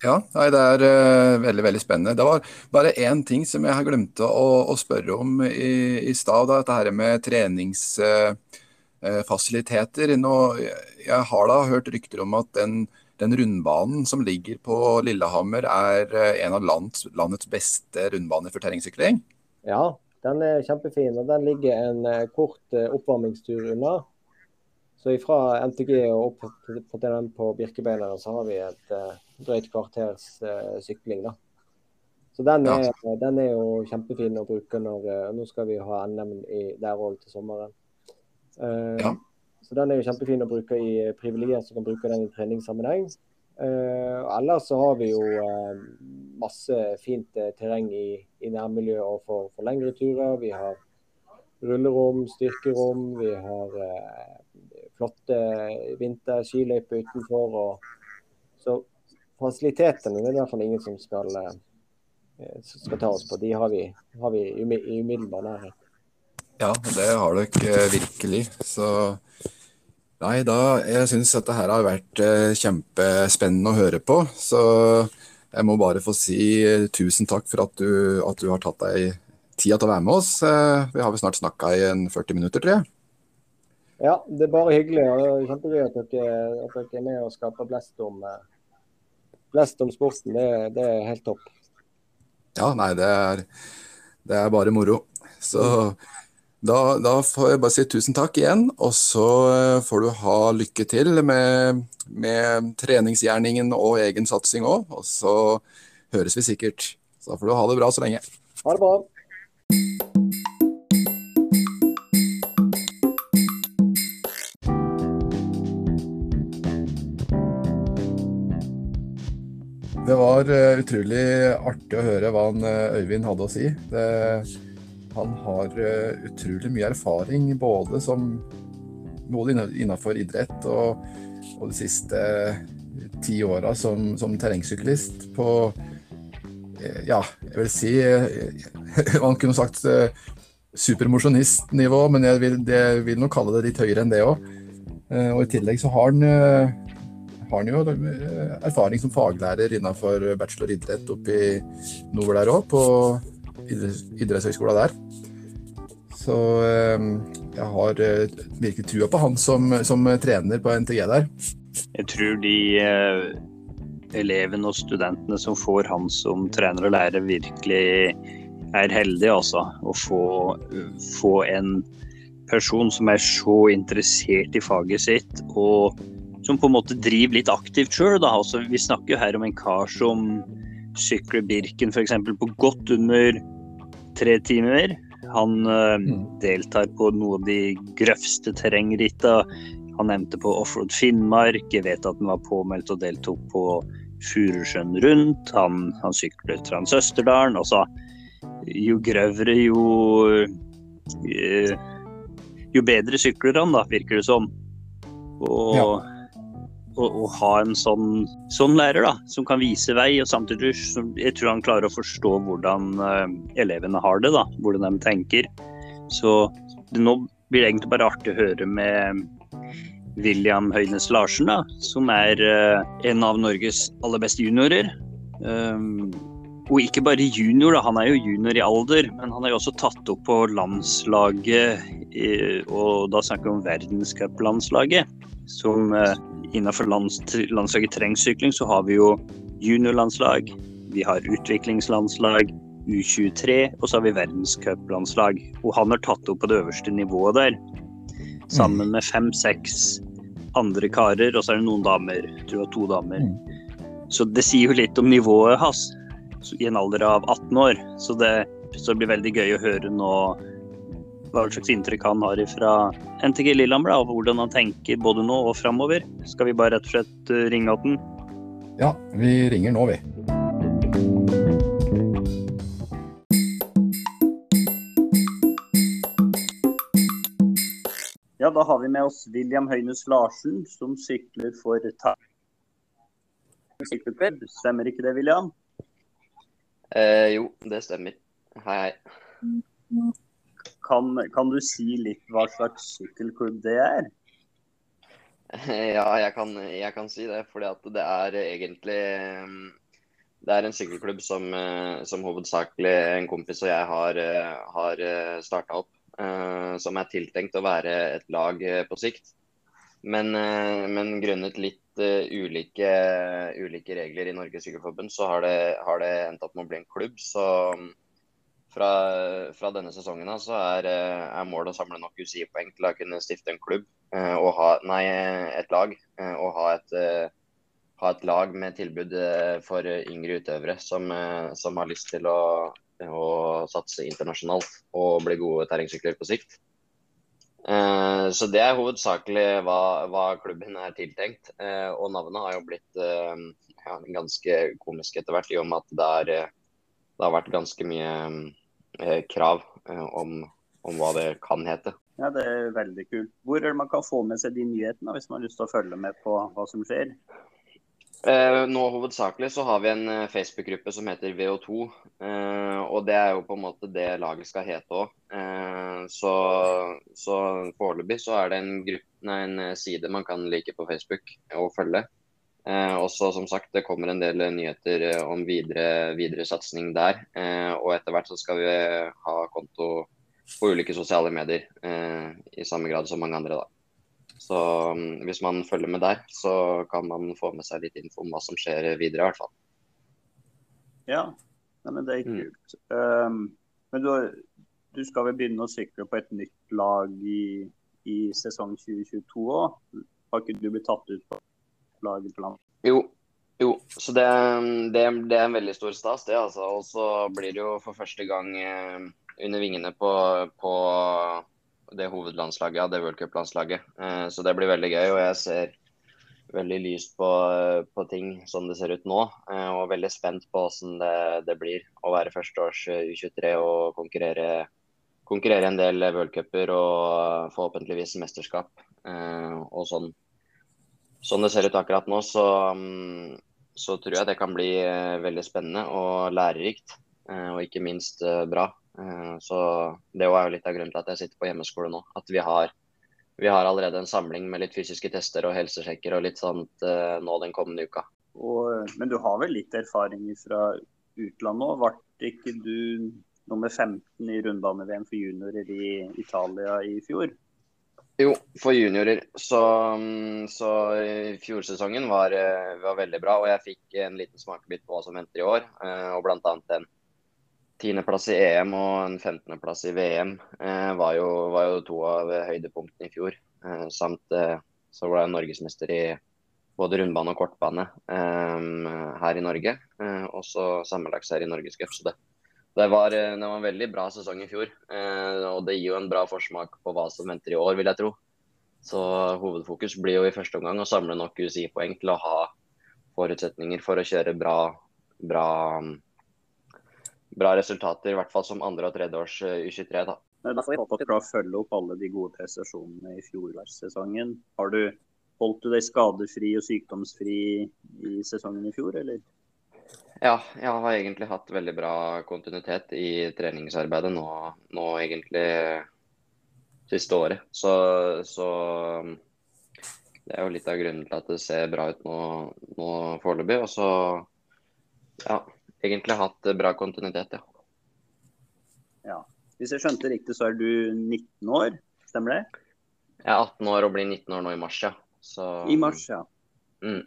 Ja, nei, det er uh, veldig veldig spennende. Det var bare én ting som jeg har glemt å, å spørre om i, i stad. Dette her med treningsfasiliteter. Uh, jeg har da hørt rykter om at den, den rundbanen som ligger på Lillehammer er uh, en av landets, landets beste rundbaner for terrengsykling. Ja, den er kjempefin. og Den ligger en eh, kort eh, oppvarmingstur unna. Så fra NTG og opp på den på Birkebeineren så har vi et eh, drøyt kvarters eh, sykling. da. Så den Ja. er, den er jo kjempefin å bruke når eh, Nå skal vi ha NM i, der òg til sommeren. Uh, Ja. Så den er jo kjempefin å bruke i privilegier som kan bruke den i treningssammenheng. Uh, ellers så har vi jo uh, masse fint terreng i, i nærmiljøet og for, for lengre turer. Vi har rullerom, styrkerom. Vi har eh, flotte vinterskiløyper utenfor. Og, så fasilitetene det er i hvert fall ingen som skal, eh, skal ta oss på. De har vi, har vi i umiddelbar nærhet. Ja, det har dere eh, virkelig. Så nei, da Jeg syns dette her har vært kjempespennende å høre på. Så Jeg må bare få si tusen takk for at du, at du har tatt deg tida til å være med oss. Vi har vel snart snakka i en 40 minutter, tror jeg. Ja, det er bare hyggelig. og det er Kjempegøy at dere, at dere er med og skaper blest om, blest om sporten. Det, det, er helt topp. Ja, nei, det er, det er bare moro. Så da, da, får jeg bare si tusen takk igjen, og så eh, får du ha lykke til med, med treningsgjerningen og egen satsing òg. Og så høres vi sikkert. Så da får du ha det bra så lenge. Ha det bra. Det var uh, utrolig artig å høre hva han, uh, Øyvind hadde å si. Det, han har uh, utrolig mye erfaring både som både innenfor idrett og, og de siste ti åra som, som terrengsyklist på Ja, jeg vil si Man kunne sagt supermosjonistnivå, men jeg vil, det, vil, nok kalle det litt høyere enn det òg. og i tillegg så har han har han jo erfaring som faglærer innenfor bachelor idrett oppe i nord der òg, på idrettshøgskolen der. Så ehm, jeg har eh, virkelig trua på han som, som, trener på NTG der. Jeg tror de eh, elevene og studentene som får han som trener og lærer, virkelig er heldige, altså. Å få, få en person som er så interessert i faget sitt, og som på en måte driver litt aktivt sjøl. Altså, vi snakker jo her om en kar som sykler Birken f.eks. på godt under tre timer. Han uh, deltar på noe av de grøvste terrengritta. Han nevnte på Offroad Finnmark. Jeg vet at han var påmeldt og deltok på Furusjøen rundt. Han, han sykler Transøsterdalen. Altså, jo grøvere, jo uh, Jo bedre sykler han, da, virker det som. Og ja å, å, ha en sånn, sånn, lærer da, som kan vise vei, og samtidig som jeg tror han klarer å forstå hvordan uh, elevene har det, da, hvordan de tenker. Så det, nå blir det egentlig bare artig å høre med William Høynes Larsen, da, som er uh, en av Norges aller beste juniorer. Um, og ikke bare junior, da, han er jo junior i alder, men han er jo også tatt opp på landslaget, og da snakker vi om verdenscuplandslaget, som uh, innenfor lands, landslaget terrengsykling så har vi jo juniorlandslag, vi har utviklingslandslag, U23, og så har vi verdenscuplandslag. Og han har tatt opp på det øverste nivået der. Sammen med fem-seks andre karer, og så er det noen damer. Jeg tror det var to damer. Mm. Så det sier jo litt om nivået hans i en alder av 18 år. Så det, så det blir veldig gøy å høre nå hva slags inntrykk han har fra NTG Lillehammer, og hvordan han tenker både nå og framover. Skal vi bare rett og slett ringe ringe den? Ja, vi ringer nå, vi. Ja, da har vi med oss William Høynes Larsen, som sykler for Sykkelklubb. Stemmer ikke det, William? Eh, jo, det stemmer. Hei, hei. Kan, kan, du si litt hva slags sykkelklubb det er? Ja, jeg kan, jeg kan si det. at det er egentlig det er en sykkelklubb som, som hovedsakelig en kompis og jeg har, har starta opp. Som er tiltenkt å være et lag på sikt. Men, men grunnet litt ulike, ulike, regler i Norges Sykkelforbund, så har det, har det endt opp med å bli en klubb. Så fra, fra, denne sesongen så er, eh, er målet å samle nok UCI-poeng til å kunne stifte en klubb eh, og ha, nei, et lag. Eh, og ha et, ha et lag med tilbud for yngre utøvere som, som har lyst til å, å, satse internasjonalt og bli gode terrengsykler på sikt. Så det er hovedsakelig hva, hva klubben er tiltenkt. Og navnet har jo blitt ja, ganske komisk etter hvert, i og med at det, er, det har vært ganske mye Eh, krav eh, om, om, hva det kan hete. Ja, Det er veldig kult. Hvor er det man kan få med seg de nyhetene hvis man har lyst til å følge med på hva som skjer? Eh, nå Hovedsakelig så har vi en eh, Facebook-gruppe som heter VO2. Eh, og Det er jo på en måte det laget skal hete òg. Eh, så så foreløpig så er det en, gruppe, nei, en, side man kan like på Facebook og følge. Eh, også som sagt, Det kommer en del nyheter eh, om videre, videre satsing der. Eh, og etter hvert så skal vi ha konto på ulike sosiale medier eh, i samme grad som mange andre. da. Så um, hvis man følger med der, så kan man få med seg litt info om hva som skjer videre, i hvert fall. Ja, Nei, men det er Mm. kult. Um, men du, du skal vel begynne å sykle på et nytt lag i, i sesong 2022 òg? Har ikke du blitt tatt ut på laget på land? Jo, jo. så det, det, det er en veldig stor stas, det. altså. Og så blir det jo for første gang eh, under vingene på, på det hovedlandslaget, det worldcuplandslaget. Eh, så det blir veldig gøy. Og jeg ser veldig lyst på, på ting som det ser ut nå. Eh, og veldig spent på hvordan det, det blir å være førsteårs eh, U23 og konkurrere, konkurrere en del worldcuper og forhåpentligvis mesterskap. Eh, og sånn sånn det ser ut akkurat nå, så, mm, så tror jeg det kan bli eh, veldig spennende og lærerikt. eh, Og ikke minst eh, bra. Så Det er jo litt av grunnen til at jeg sitter på hjemmeskole nå. At vi har, vi har allerede en samling med litt fysiske tester og helsesjekker og litt sånt nå den kommende uka. Og, men du har vel litt erfaring fra utlandet òg? Ble ikke du nummer 15 i rundbane-VM for juniorer i Italia i fjor? Jo, for juniorer. Så, mm, så fjorsesongen var, eh, var veldig bra. Og jeg fikk en liten smakebit på hva som venter i år. eh, Og bl.a. en tiendeplass i EM og en 15.-plass i VM eh, var jo, var jo to av høydepunktene i fjor. Samt så ble jeg norgesmester i både rundbane og kortbane her i Norge. Og så sammenlagtsserie i Norgescup. Så det, det, var, eh, det var en veldig bra sesong i fjor. eh, Og det gir jo en bra forsmak på hva som venter i år, vil jeg tro. Så hovedfokus blir jo i første omgang å samle nok UCI-poeng til å ha forutsetninger for å kjøre bra, bra, bra resultater, i hvert fall som andre- og tredjeårs eh, U23. da. Da får vi håpe at du klarer å følge opp alle de gode prestasjonene i fjorårssesongen. Har du Holdt du deg skadefri og sykdomsfri i sesongen i fjor, eller? Ja, jeg har egentlig hatt veldig bra kontinuitet i treningsarbeidet nå, nå egentlig siste året. Så, så det er jo litt av grunnen til at det ser bra ut nå, nå foreløpig. Og så ja, egentlig hatt bra kontinuitet, ja. Ja. Hvis jeg skjønte riktig, så er du 19 år, stemmer det? Jeg er 18 år og blir 19 år nå i mars, ja. Så, I mars, ja. Mm.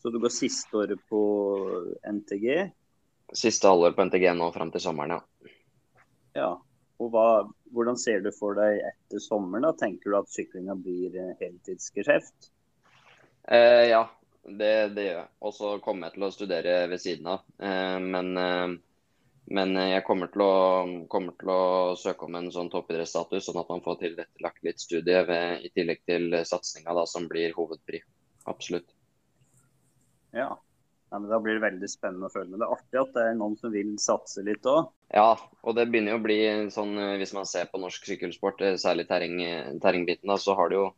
Så du går siste året på NTG. Siste halvår på NTG nå fram til sommeren, ja. Ja. Og hva, hvordan ser du for deg etter sommeren? da? Tenker du at syklinga blir heltidsgeskjeft? Eh, ja, det, det gjør jeg. Og så kommer jeg til å studere ved siden av. Eh, men, eh, men jeg kommer til, å, kommer til å søke om en sånn toppidrettsstatus, sånn at man får tilrettelagt litt studie ved, i tillegg til satsinga som blir hovedpri. Absolutt. Ja. ja men da blir det veldig spennende å følge med. Det er artig at det er noen som vil satse litt òg. Ja, og det begynner jo å bli sånn eh, hvis man ser på norsk sykkelsport, eh, særlig terreng, terrengbiten, da, så har det jo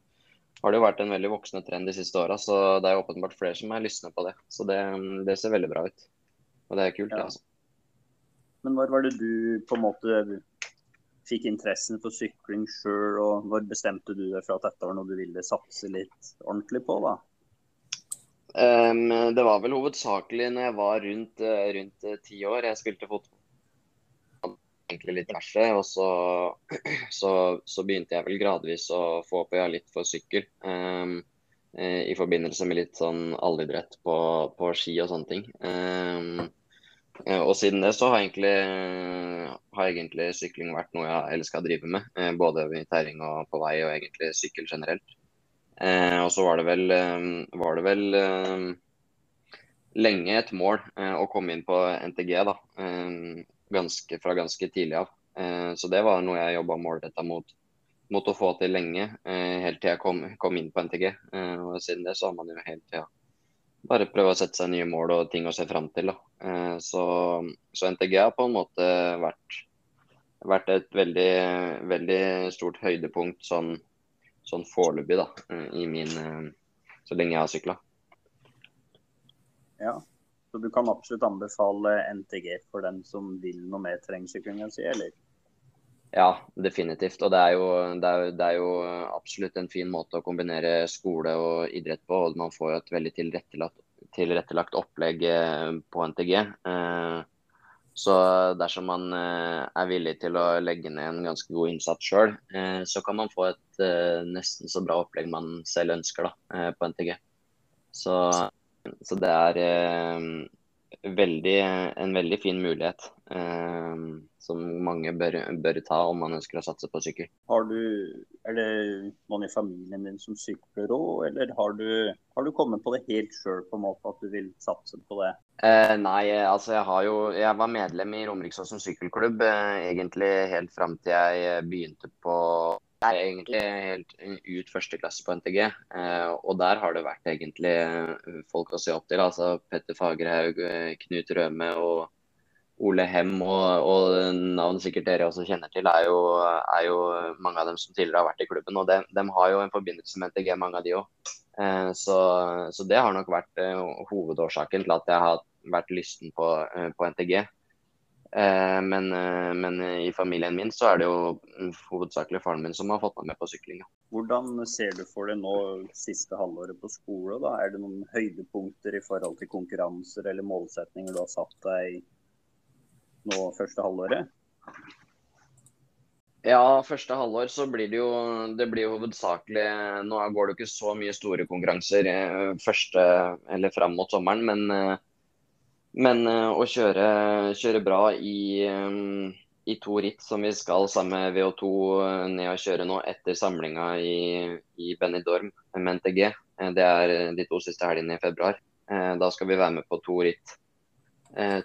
har det jo vært en veldig voksende trend de siste åra. Så det er åpenbart flere som er lystne på det. Så det, det ser veldig bra ut. Og det er kult, Ja. det, altså. Men når var det du på en måte fikk interessen for sykling sjøl, og når bestemte du deg for at dette var noe du ville satse litt ordentlig på, da? Em, det var vel hovedsakelig når jeg var rundt, eh, rundt eh, ti år. Jeg spilte fotball egentlig litt diverse, og så, så, så begynte jeg vel gradvis å få opp øya litt for sykkel. eh, I forbindelse med litt sånn allidrett på, på ski og sånne ting. Eh, og siden det så har egentlig, har egentlig sykling vært noe jeg elska å drive med. Både i terreng og på vei, og egentlig sykkel generelt. Eh, og så var det vel, eh, var det vel eh, lenge et mål eh, å komme inn på NTG da, eh, ganske, fra ganske tidlig av. Eh, så det var noe jeg jobba målretta mot, mot å få til lenge, helt til jeg kom, kom inn på NTG. Og siden det så har man jo hele tida bare prøve å sette seg nye mål og ting å se fram til. Da. Så, så NTG har på en måte vært, vært et veldig, veldig stort høydepunkt sånn sånn foreløpig, da, eh, i min eh, Så lenge jeg har sykla. Ja. Så du kan absolutt anbefale NTG for den som vil noe mer terrengsykling, si, eller? Ja, definitivt. Og det er, jo, det, er, det er, jo, absolutt en fin måte å kombinere skole og idrett på. og Man får jo et veldig tilrettelagt, tilrettelagt opplegg eh, på NTG. Eh, så dersom man eh, er villig til å legge ned en ganske god innsats sjøl, så kan man få et nesten så bra opplegg man selv ønsker da, på NTG. Så, så det er veldig, en veldig fin mulighet eh, som mange bør, bør, ta om man ønsker å satse på sykkel. Har du, er det noen i familien din som sykler òg, eller har du, har du, kommet på det helt sjøl på en måte at du vil satse på det? Eh, nei, altså jeg har jo Jeg var medlem i Romeriksåsen sykkelklubb eh, egentlig helt fram til jeg begynte på jeg er egentlig helt ut første klasse på NTG. Eh, og der har det vært egentlig eh, folk å se opp til. altså Petter Fagerhaug, eh, Knut Røme og Ole Hem og, og navn sikkert dere også kjenner til, er jo, er jo, mange av dem som tidligere har vært i klubben. Og de, de har jo en forbindelse med NTG, mange av de òg. Eh, så, så, det har nok vært eh, hovedårsaken til at jeg har vært lysten på, eh, på NTG. Eh, men, eh, men, i familien min så er det jo hovedsakelig faren min som har fått meg med på syklinga. Hvordan ser du for deg nå siste halvåret på skole? da? Er det noen høydepunkter i forhold til konkurranser eller målsetninger du har satt deg nå første halvåret? Ja, første halvår så blir det jo det blir jo hovedsakelig Nå går det jo ikke så mye store konkurranser eh, første eller fram mot sommeren, men men uh, å kjøre, kjøre, bra i, um, i, to ritt som vi skal sammen med VO2 uh, ned og kjøre nå etter samlinga i, i Benidorm med NTG, det er de to siste helgene i februar. Da skal vi være med på to ritt.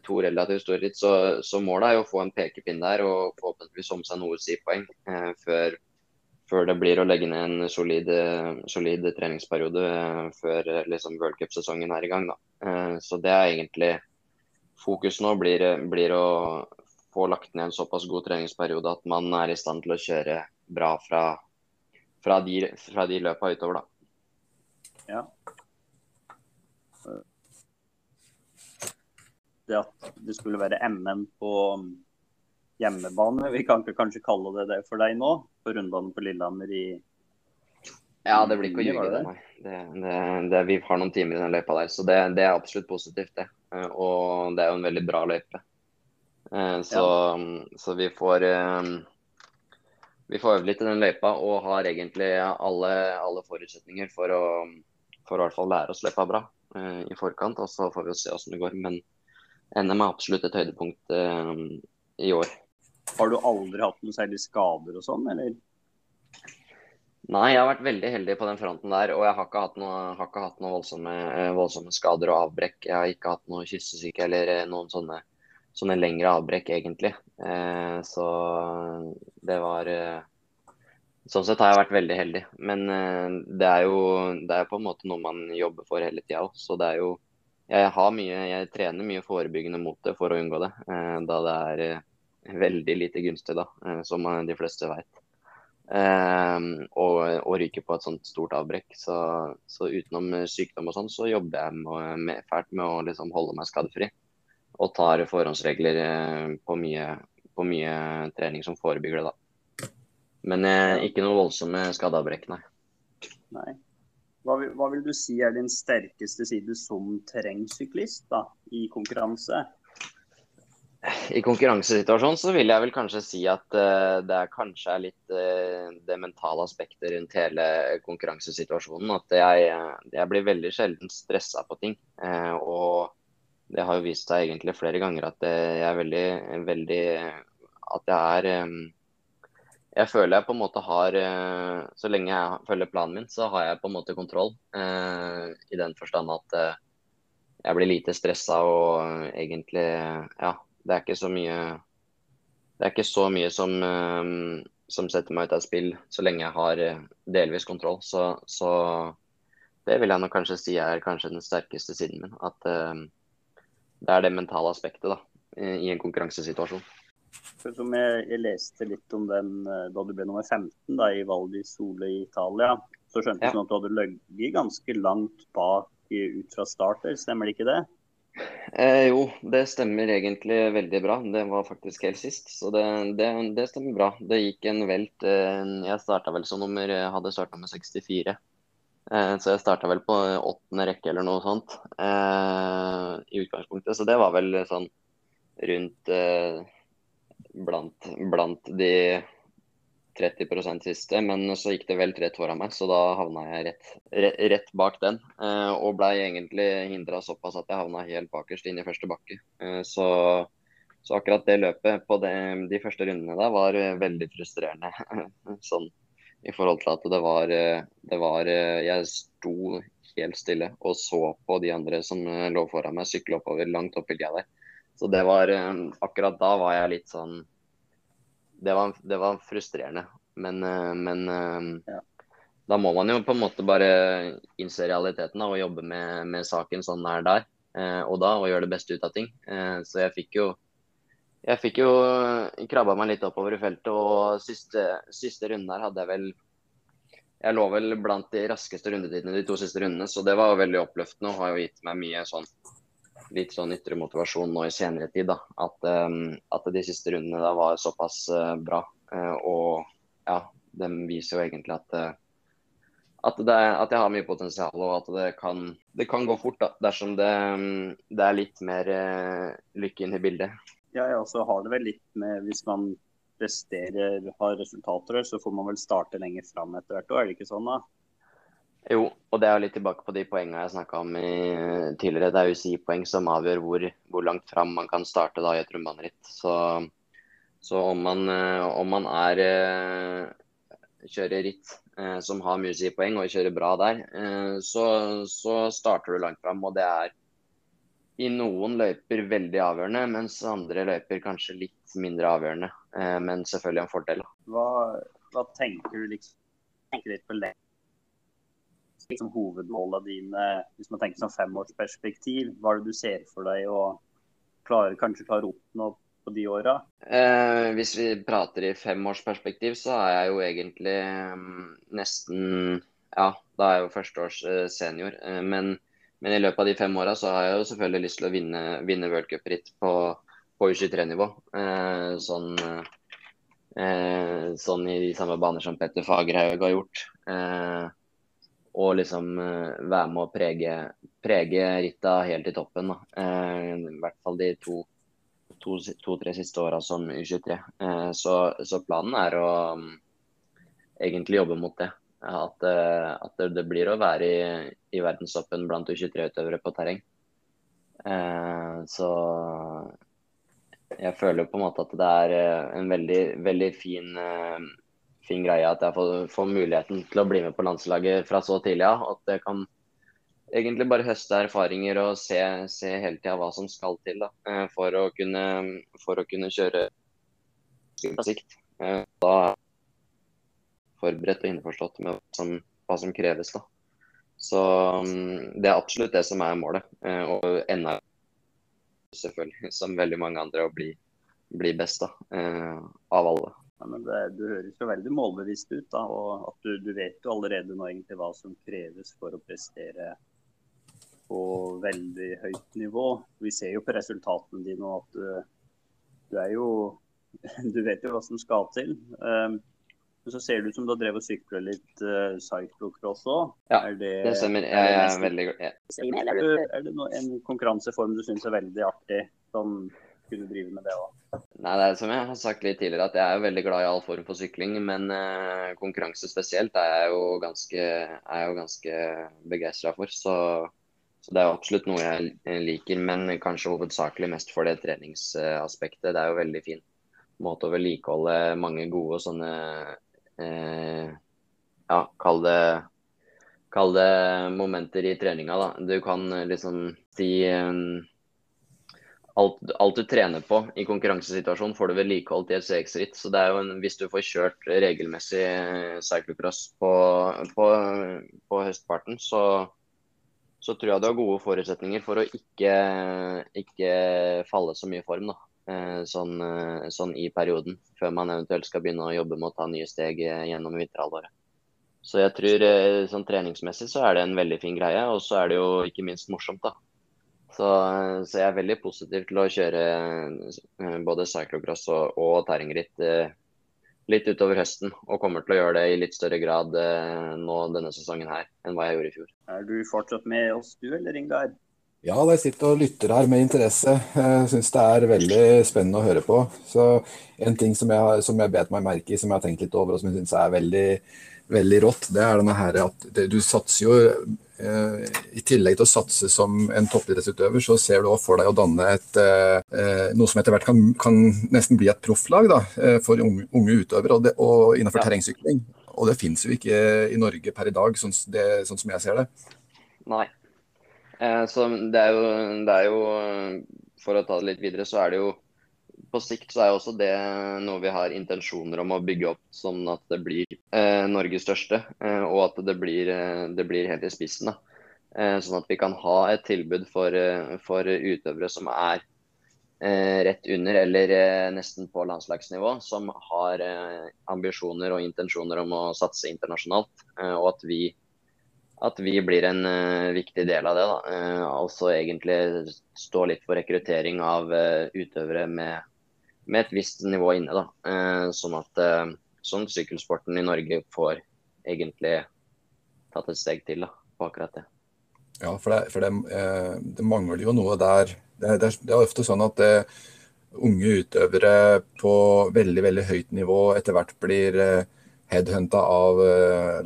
To relativt store ritt. Så, så, målet er å få en pekepinn der og forhåpentligvis om seg noe si-poeng før, før, det blir å legge ned en solid, solid treningsperiode før liksom, worldcupsesongen er i gang. Da. Så det er egentlig fokus nå blir, blir, å få lagt ned en såpass god treningsperiode at man er i stand til å kjøre bra fra, fra, de, fra de løpa utover, da. Ja. Det at det skulle være NM på hjemmebane, vi kan ikke kanskje kalle det det for deg nå? På rundbanen på Lillehammer i Ja, det blir ikke å ljuge, det. Det, det, det, vi har noen timer i den løypa der, så det, det er absolutt positivt, det. Eh, og det er jo en veldig bra løype. Eh, så, ja. så, vi får eh, vi får øve litt i den løypa og har egentlig alle, alle forutsetninger for å, for å i hvert fall lære oss løypa bra i forkant. Og så får vi se hvordan det går. Men NM er absolutt et høydepunkt i år. Har du aldri hatt noen særlig skader og sånn, eller? Nei, jeg har vært veldig heldig på den fronten der. Og jeg har ikke hatt noe, ikke hatt noe voldsomme, eh, voldsomme, skader og avbrekk. Jeg har ikke hatt noe kyssesyke eller eh, noen sånne, sånne lengre avbrekk, egentlig. Eh, så det var eh, Sånn sett har jeg vært veldig heldig. Men eh, det er jo det er på en måte noe man jobber for hele tida òg. Så det er jo jeg, har mye, jeg trener mye forebyggende mot det for å unngå det. Eh, da det er veldig lite gunstig, da, som de fleste vet. Um, og, og ryker på et sånt stort avbrekk. Så, så utenom sykdom og sånn, så jobber jeg med, med, fælt med å liksom holde meg skadefri. Og tar forhåndsregler uh, på, mye, på, mye, trening som forebygger det, da. Men eh, ikke noe voldsomme skadeavbrekk, nei. nei. Hva vil, hva vil, du si er din sterkeste side som terrengsyklist da, i konkurranse? I konkurransesituasjonen så vil jeg vel kanskje si at uh, det er kanskje er litt uh, det mentale aspektet rundt hele konkurransesituasjonen. At jeg, jeg blir veldig sjelden stressa på ting. Uh, og det har jo vist seg egentlig flere ganger at jeg er veldig, veldig At jeg er um, Jeg føler jeg på en måte har Så lenge jeg følger planen min, så har jeg på en måte kontroll. I den forstand at jeg blir lite stressa og egentlig ja, det er ikke så mye det er ikke så mye som, um, som setter meg ut av spill, så lenge jeg har uh, delvis kontroll. Så, så, det vil jeg nok kanskje si er kanskje den sterkeste siden min. At uh, det er det mentale aspektet da, i en konkurransesituasjon. Som jeg, jeg, leste litt om den eh, da du ble nummer 15 da, i Val di Sole i Italia, så skjønte ja. du sånn at du hadde ligget ganske langt bak ut fra starter, stemmer det ikke det? Eh, jo, det stemmer egentlig veldig bra. Det var faktisk helt sist, så det, det, det stemmer bra. Det gikk en velt. Eh, jeg starta vel som nummer hadde starta med 64. Eh, så jeg starta vel på åttende rekke eller noe sånt eh, i utgangspunktet. Så det var vel sånn rundt eh, blant, blant de 30% siste, men så gikk det vel rett foran meg, så da havna jeg rett, rett, bak den. Eh, og blei egentlig hindra såpass at jeg havna helt bakerst inn i første bakke. Eh, så, så, akkurat det løpet på det, de første rundene der var eh, veldig frustrerende. sånn i forhold til at det var, det var Jeg sto helt stille og så på de andre som lå foran meg sykle oppover langt opp i der. Så det var Akkurat da var jeg litt sånn det var, det var frustrerende. Men, eh, men eh, ja. da må man jo på en måte bare innse realiteten og jobbe med, med saken sånn den er der eh, og da, og gjøre det beste ut av ting. Så jeg fikk jo jeg fikk jo krabba meg litt oppover i feltet, og siste, siste runde her hadde jeg vel Jeg lå vel blant de raskeste rundetidene de to siste rundene, så det var veldig oppløftende og har jo gitt meg mye sånn litt sånn ytre motivasjon nå i senere tid. da, At, um, at de siste rundene da var såpass uh, bra. Uh, og ja, de viser jo egentlig at, uh, at, det, at, jeg har mye potensial, og at det kan, det kan gå fort da, dersom det, um, det er litt mer lykke inn i bildet. Ja, jeg også har det vel litt med Hvis man presterer, har resultater, så får man vel starte lenger fram etter hvert òg, er det ikke sånn da? Jo, og det er litt tilbake på de poengene jeg snakka om i, tidligere. Det er UCI-poeng som avgjør hvor, hvor, langt fram man kan starte da i et rundbaneritt. Så, så om, man, eh, om, man, er eh, kjører ritt eh, som har mye UCI-poeng og kjører bra der, så, så, starter du langt fram. Og det er i noen løyper veldig avgjørende, mens andre løyper kanskje litt mindre avgjørende. Men selvfølgelig en fordel. Hva, hva tenker du liksom? Tenker litt på lengre liksom hovedmålene dine hvis man tenker sånn femårsperspektiv? Hva er det du ser for deg å klare, kanskje klare å oppnå på de åra? Eh, hvis vi prater i femårsperspektiv, så er jeg jo egentlig um, nesten Ja, da er jeg jo førsteårs uh, senior. Uh, men, men, i løpet av de fem åra så har jeg jo selvfølgelig lyst til å vinne, vinne ritt på, på U23-nivå. Eh, sånn, eh, sånn i de samme baner som Petter Fagerhaug har gjort. Eh, og liksom uh, være med å prege, prege Rita helt i toppen. Uh, I hvert fall de to-tre to, to, siste åra som U23. Uh, eh, så, så, planen er å um, egentlig jobbe mot det. At, at det, det, blir å være i, i verdenstoppen blant U23-utøvere på terreng. så jeg føler på en måte at det er en veldig, veldig fin fin greie at jeg får, får, muligheten til å bli med på landslaget fra så tidlig av. At jeg kan egentlig bare høste erfaringer og se, se hele tida hva som skal til da, eh, for, å kunne, for å kunne kjøre på sikt. Eh, da er jeg forberedt og innforstått med hva som, hva som kreves. da. Så mm, det er absolutt det som er målet. Eh, og enda selvfølgelig, som veldig mange andre, å bli, bli best da, av alle. Ja, men det, Du høres jo veldig målbevisst ut. da, og at du, du, vet jo allerede nå egentlig hva som kreves for å prestere på veldig høyt nivå. Vi ser jo på resultatene dine at du, du er jo Du vet jo hva som skal til. Um, men så ser det ut som du har drevet og sykla litt uh, cyclocross òg. Ja, det, det, stemmer. Jeg, jeg er veldig glad. Er det, er det noe, en konkurranseform du syns er veldig artig? Som kunne drive med det òg? Nei, det er som jeg har sagt litt tidligere, at jeg er veldig glad i all form for sykling. Men uh, konkurranse spesielt er jeg jo ganske, er jo ganske begeistra for. Så, så, det er absolutt noe jeg liker, men kanskje hovedsakelig mest for det treningsaspektet. Det er jo veldig fin måte å vedlikeholde mange gode sånne uh, Ja, kall det Kall det momenter i treninga, da. Du kan liksom si um, alt, alt, du trener på i konkurransesituasjonen, får du vedlikeholdt i et CX-ritt. Så det er jo en, hvis du får kjørt regelmessig cyclocross på, på, på høstparten, så, så, tror jeg du har gode forutsetninger for å ikke, ikke falle så mye i form. Eh, sånn, eh, sånn, i perioden, før man eventuelt skal begynne å jobbe med å ta nye steg gjennom vinterhalvåret. Så jeg tror eh, sånn treningsmessig så er det en veldig fin greie, og så er det jo ikke minst morsomt, da. Så, så, jeg er veldig positiv til å kjøre eh, både cyclocross og, og terrengritt eh, litt utover høsten. Og kommer til å gjøre det i litt større grad eh, nå denne sesongen her enn hva jeg gjorde i fjor. Er du fortsatt med oss du, eller Ingar? Ja, jeg sitter og lytter her med interesse. Jeg syns det er veldig spennende å høre på. Så En ting som jeg, som jeg bet meg merke i, som jeg har tenkt litt over, og som jeg syns er veldig, veldig rått, det er denne her at det, du satser jo eh, I tillegg til å satse som en toppidrettsutøver, så ser du også for deg å danne et, eh, noe som etter hvert kan, kan nesten bli et profflag da, eh, for unge, unge utøvere, og, det, og innenfor terrengsykling. Og det finnes jo ikke i Norge per i dag, sånn, det, sånn som jeg ser det. Nei, Eh, så det er, jo, det er jo For å ta det litt videre, så er det jo På sikt så er også det noe vi har intensjoner om å bygge opp sånn at det blir eh, Norges største. Eh, og at det blir, eh, det blir, helt i spissen. Eh, sånn at vi kan ha et tilbud for, eh, for utøvere som er rett under eller nesten på landslagsnivå, som har ambisjoner og intensjoner om å satse internasjonalt. og at vi at vi blir en viktig del av det. da. Altså egentlig stå litt for rekruttering av utøvere med, med, et visst nivå inne. da. sånn at sånn sykkelsporten i Norge får egentlig tatt et steg til da, på akkurat det. Ja, for, det, for det, det mangler jo noe der. Det, det, er ofte sånn at unge utøvere på veldig veldig høyt nivå etter hvert blir headhunta av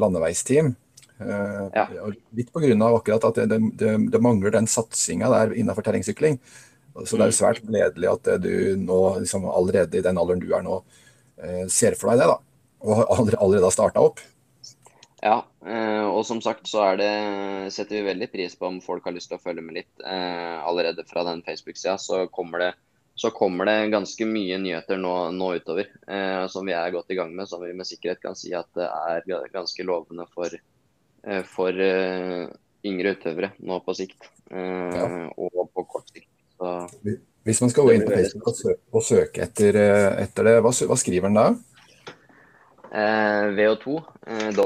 landeveisteam. Eh, ja. Litt pga. akkurat at det, det, det mangler den satsinga der innenfor terrengsykling. Så det er jo mm. svært gledelig at du nå, liksom allerede i den alderen du er nå, eh, ser for deg det. da, Og allerede har starta opp. Ja, eh, og som sagt så er det, setter vi veldig pris på om folk har lyst til å følge med litt. Allerede fra den Facebook-sida så kommer det så kommer det ganske mye nyheter nå, nå utover eh, som vi er godt i gang med, som vi med sikkerhet kan si at det er ganske lovende for, Eh, for eh, yngre utøvere nå på sikt, eh, og på kort sikt. Så Hvis man skal gå inn på Facebook og søke, og søke etter, etter, det, hva, hva skriver den da? Eh, VO2. Eh,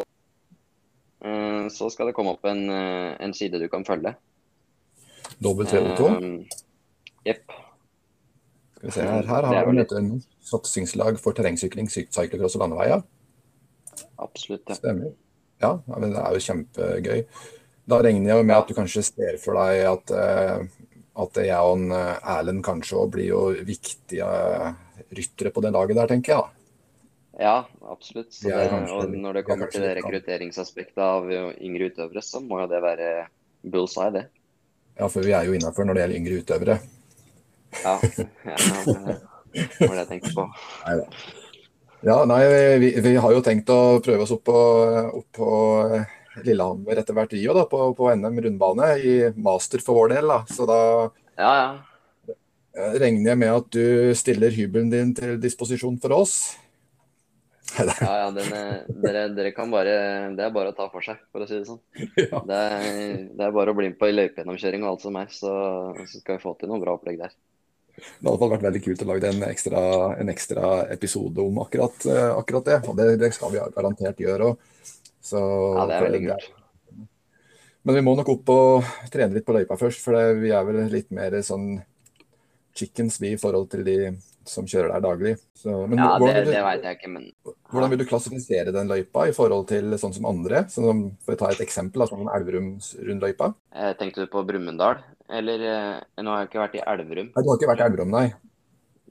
eh, så skal det komme opp en, en side du kan følge. Dobbelt VO2? Jepp. Skal vi se her, her har vi et satsingslag for terrengsykling, cyclocross og landeveier. Absolutt. Ja. Stemmer. Ja, men det er jo kjempegøy. Da regner jeg med at du kanskje ser for deg at, eh, at jeg og eh, Erlend kanskje òg blir jo viktige ryttere på det laget der, tenker jeg. Ja, absolutt. Det, og når det kommer til det rekrutteringsaspektet av yngre utøvere, så må jo det være bullseye, det. Ja, for vi er jo innafor når det gjelder yngre utøvere. Ja, ja det var det jeg tenkte på. Neida. Ja, nei, vi, vi, har jo tenkt å prøve oss opp på, opp på Lillehammer etter hvert, vi òg, på, på, NM rundbane i master for vår del. Da. Så da ja, ja. regner jeg med at du stiller hybelen din til disposisjon for oss. ja, ja, den, dere, dere, kan bare Det er bare å ta for seg, for å si det sånn. Ja. Det, er, det, er, bare å bli med på løypegjennomkjøring og alt som er, så, så skal vi få til noe bra opplegg der. Det hadde vært veldig kult å lage en ekstra, en ekstra episode om akkurat, eh, akkurat det. Og det, det, skal vi garantert gjøre òg. Ja, det er veldig kult. Men vi må nok opp og trene litt på løypa først, for det, vi er vel litt mer sånn chickens vi i forhold til de som kjører der daglig. Så, ja, det, det vet jeg ikke, men Hvordan vil du klassifisere den løypa i forhold til sånn som andre? Sånn, for å ta et eksempel, sånn som Elverum-rundløypa. Eh, tenkte du på Brumunddal? Eller eh, Nå har jeg ikke vært i Elverum. Nei, Du har ikke vært i Elverum, nei?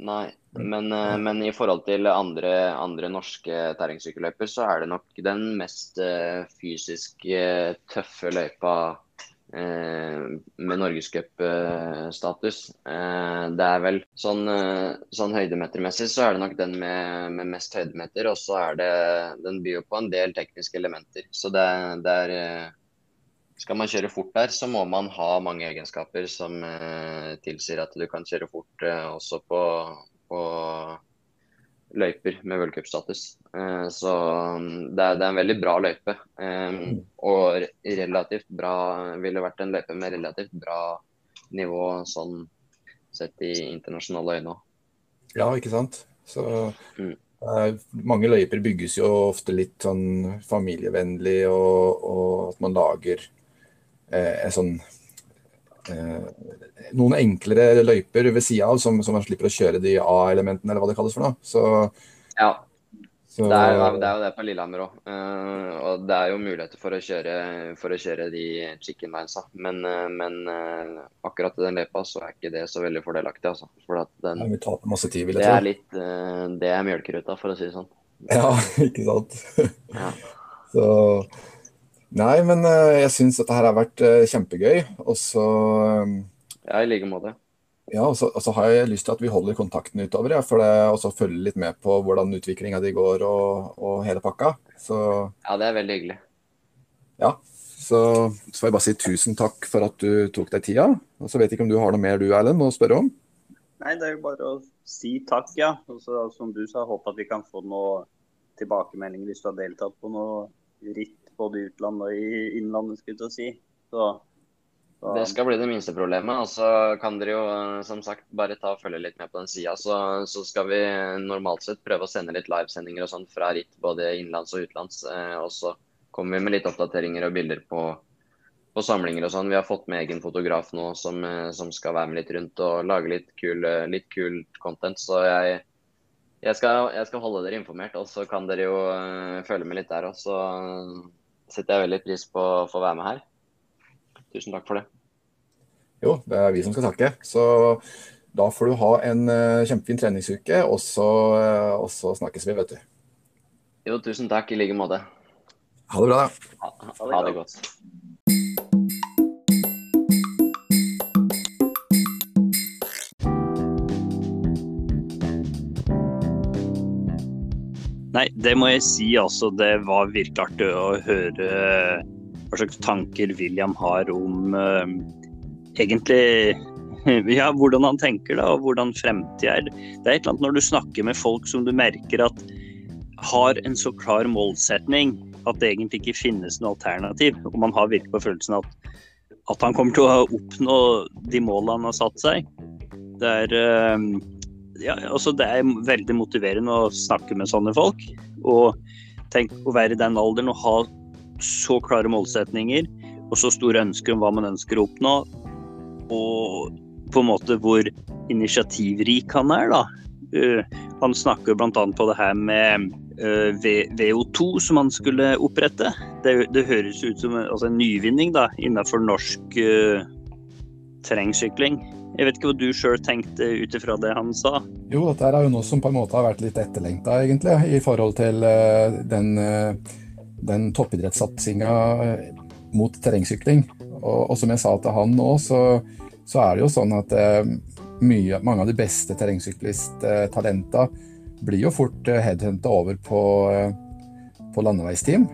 Nei, men, eh, men i forhold til andre, andre norske terrengsykkelløyper, så er det nok den mest uh, fysisk uh, tøffe løypa med norgescupstatus. det er vel sånn, sånn høydemetermessig så er det nok den med, med mest høydemeter, og så er det Den byr jo på en del tekniske elementer. Så det, det er skal man kjøre fort der, så må man ha mange egenskaper som eh, tilsier at du kan kjøre fort eh, også på, på løyper med World Cup status, så mm, det er, en veldig bra løype. Eh, og relativt bra ville vært en løype med relativt bra nivå sånn sett i internasjonale øyne òg. Ja, ikke sant. Så mm. Eh, mange løyper bygges jo ofte litt sånn familievennlig, og, og at man lager Eh, en sånn eh, noen enklere løyper ved sida av, som, som, man slipper å kjøre de A-elementene, eller hva det kalles for noe. Så, ja. Så, det, er, det, er, jo det på Lillehammer òg. Uh, og det er jo muligheter for å kjøre, for å kjøre de chicken binesa. Men, uh, men uh, akkurat i den løypa så er ikke det så veldig fordelaktig. Altså. For den, masse tid, det. Er litt, det er mjølkeruta, for å si det sånn. Ja, ikke sant. ja. Så Nei, men jeg syns dette her har vært kjempegøy. Og så Ja, i like måte. Ja, og så, og så, har jeg lyst til at vi holder kontakten utover, ja, for det, og så følger litt med på hvordan utviklinga di går og, og, hele pakka. Så, ja, det er veldig hyggelig. Ja, så, så får jeg bare si tusen takk for at du tok deg tida. Og så vet jeg ikke om du har noe mer du, Erlend, å spørre om? Nei, det er jo bare å si takk, ja. Og så, som du sa, håper at vi kan få noen tilbakemeldinger hvis du har deltatt på noe ritt både i utlandet og i innlandet, skulle jeg si. Så det skal bli det minste problemet. Og så kan dere jo som sagt bare ta og følge litt med på den sida. Så, så, skal vi normalt sett prøve å sende litt livesendinger og sånt fra ritt både innenlands og utenlands. Eh, og så kommer vi med litt oppdateringer og bilder på, på samlinger og sånn. Vi har fått med egen fotograf nå som, eh, som, skal være med litt rundt og lage litt kul, eh, litt kul content. Så jeg, jeg, skal, jeg, skal, holde dere informert, og så kan dere jo følge med litt der. Og så setter jeg veldig pris på å få være med her. Tusen takk for det. Jo, det er vi som skal takke. Så da får du ha en uh, kjempefin treningsuke, og så, uh, og så, snakkes vi, vet du. Jo, tusen takk i like måte. Ha det bra, da. Ha, ha det godt. Nei, det må jeg si altså. Det var virkelig artig å høre hva slags tanker William har om uh, egentlig ja, hvordan han tenker da, og hvordan fremtida er. Det er et eller annet når du snakker med folk som du merker at har en så klar målsetning at det egentlig ikke finnes noe alternativ. Og man har virkelig på følelsen at, at han kommer til å oppnå de målene han har satt seg. Det er, eh, ja, altså det er veldig motiverende å snakke med sånne folk. Og tenk å være i den alderen og ha så klare målsetninger og så store ønsker om hva man ønsker å oppnå og på en måte hvor initiativrik han er, da. Uh, han snakker bl.a. på det her med uh, eh, VO2 som han skulle opprette. Det, det høres ut som en, altså en nyvinning da, innenfor norsk uh, terrengsykling. Jeg vet ikke hva du sjøl tenkte ut ifra det han sa? Jo, dette er jo noe som på en måte har vært litt etterlengta, egentlig, i forhold til uh, den, den toppidrettssatsinga mot terrengsykling. Og, og, som jeg sa til han nå, så, så er det jo sånn at eh, mye, mange av de beste terrengsyklisttalenta blir jo fort eh, headhunta over på, eh, på landeveistteam.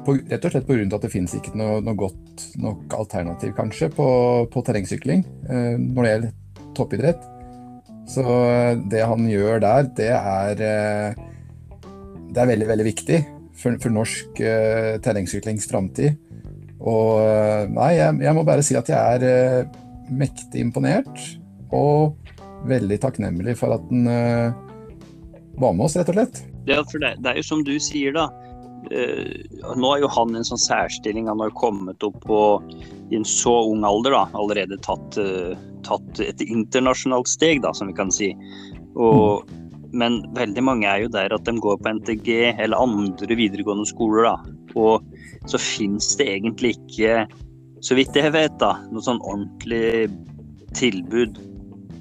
Eh, på, rett og slett pga. at det finnes ikke noe, noe, godt nok alternativ kanskje på, på terrengsykling eh, når det gjelder toppidrett. Så eh, det han gjør der, det er, eh, det er veldig, veldig viktig for, for norsk terrengsyklings framtid. Og eh, nei, jeg, jeg, må bare si at jeg er uh, mektig imponert. Og veldig takknemlig for at han var med oss, rett og slett. Ja, for det, det er jo som du sier, da. Uh, nå er jo han i en sånn særstilling. Han har kommet opp på, i en så ung alder, da. Allerede tatt, tatt et internasjonalt steg, da, som vi kan si. Og. Men veldig mange er jo der at de går på NTG eller andre videregående skoler. da, Og så fins det egentlig ikke, så vidt jeg vet, da, noe sånn ordentlig tilbud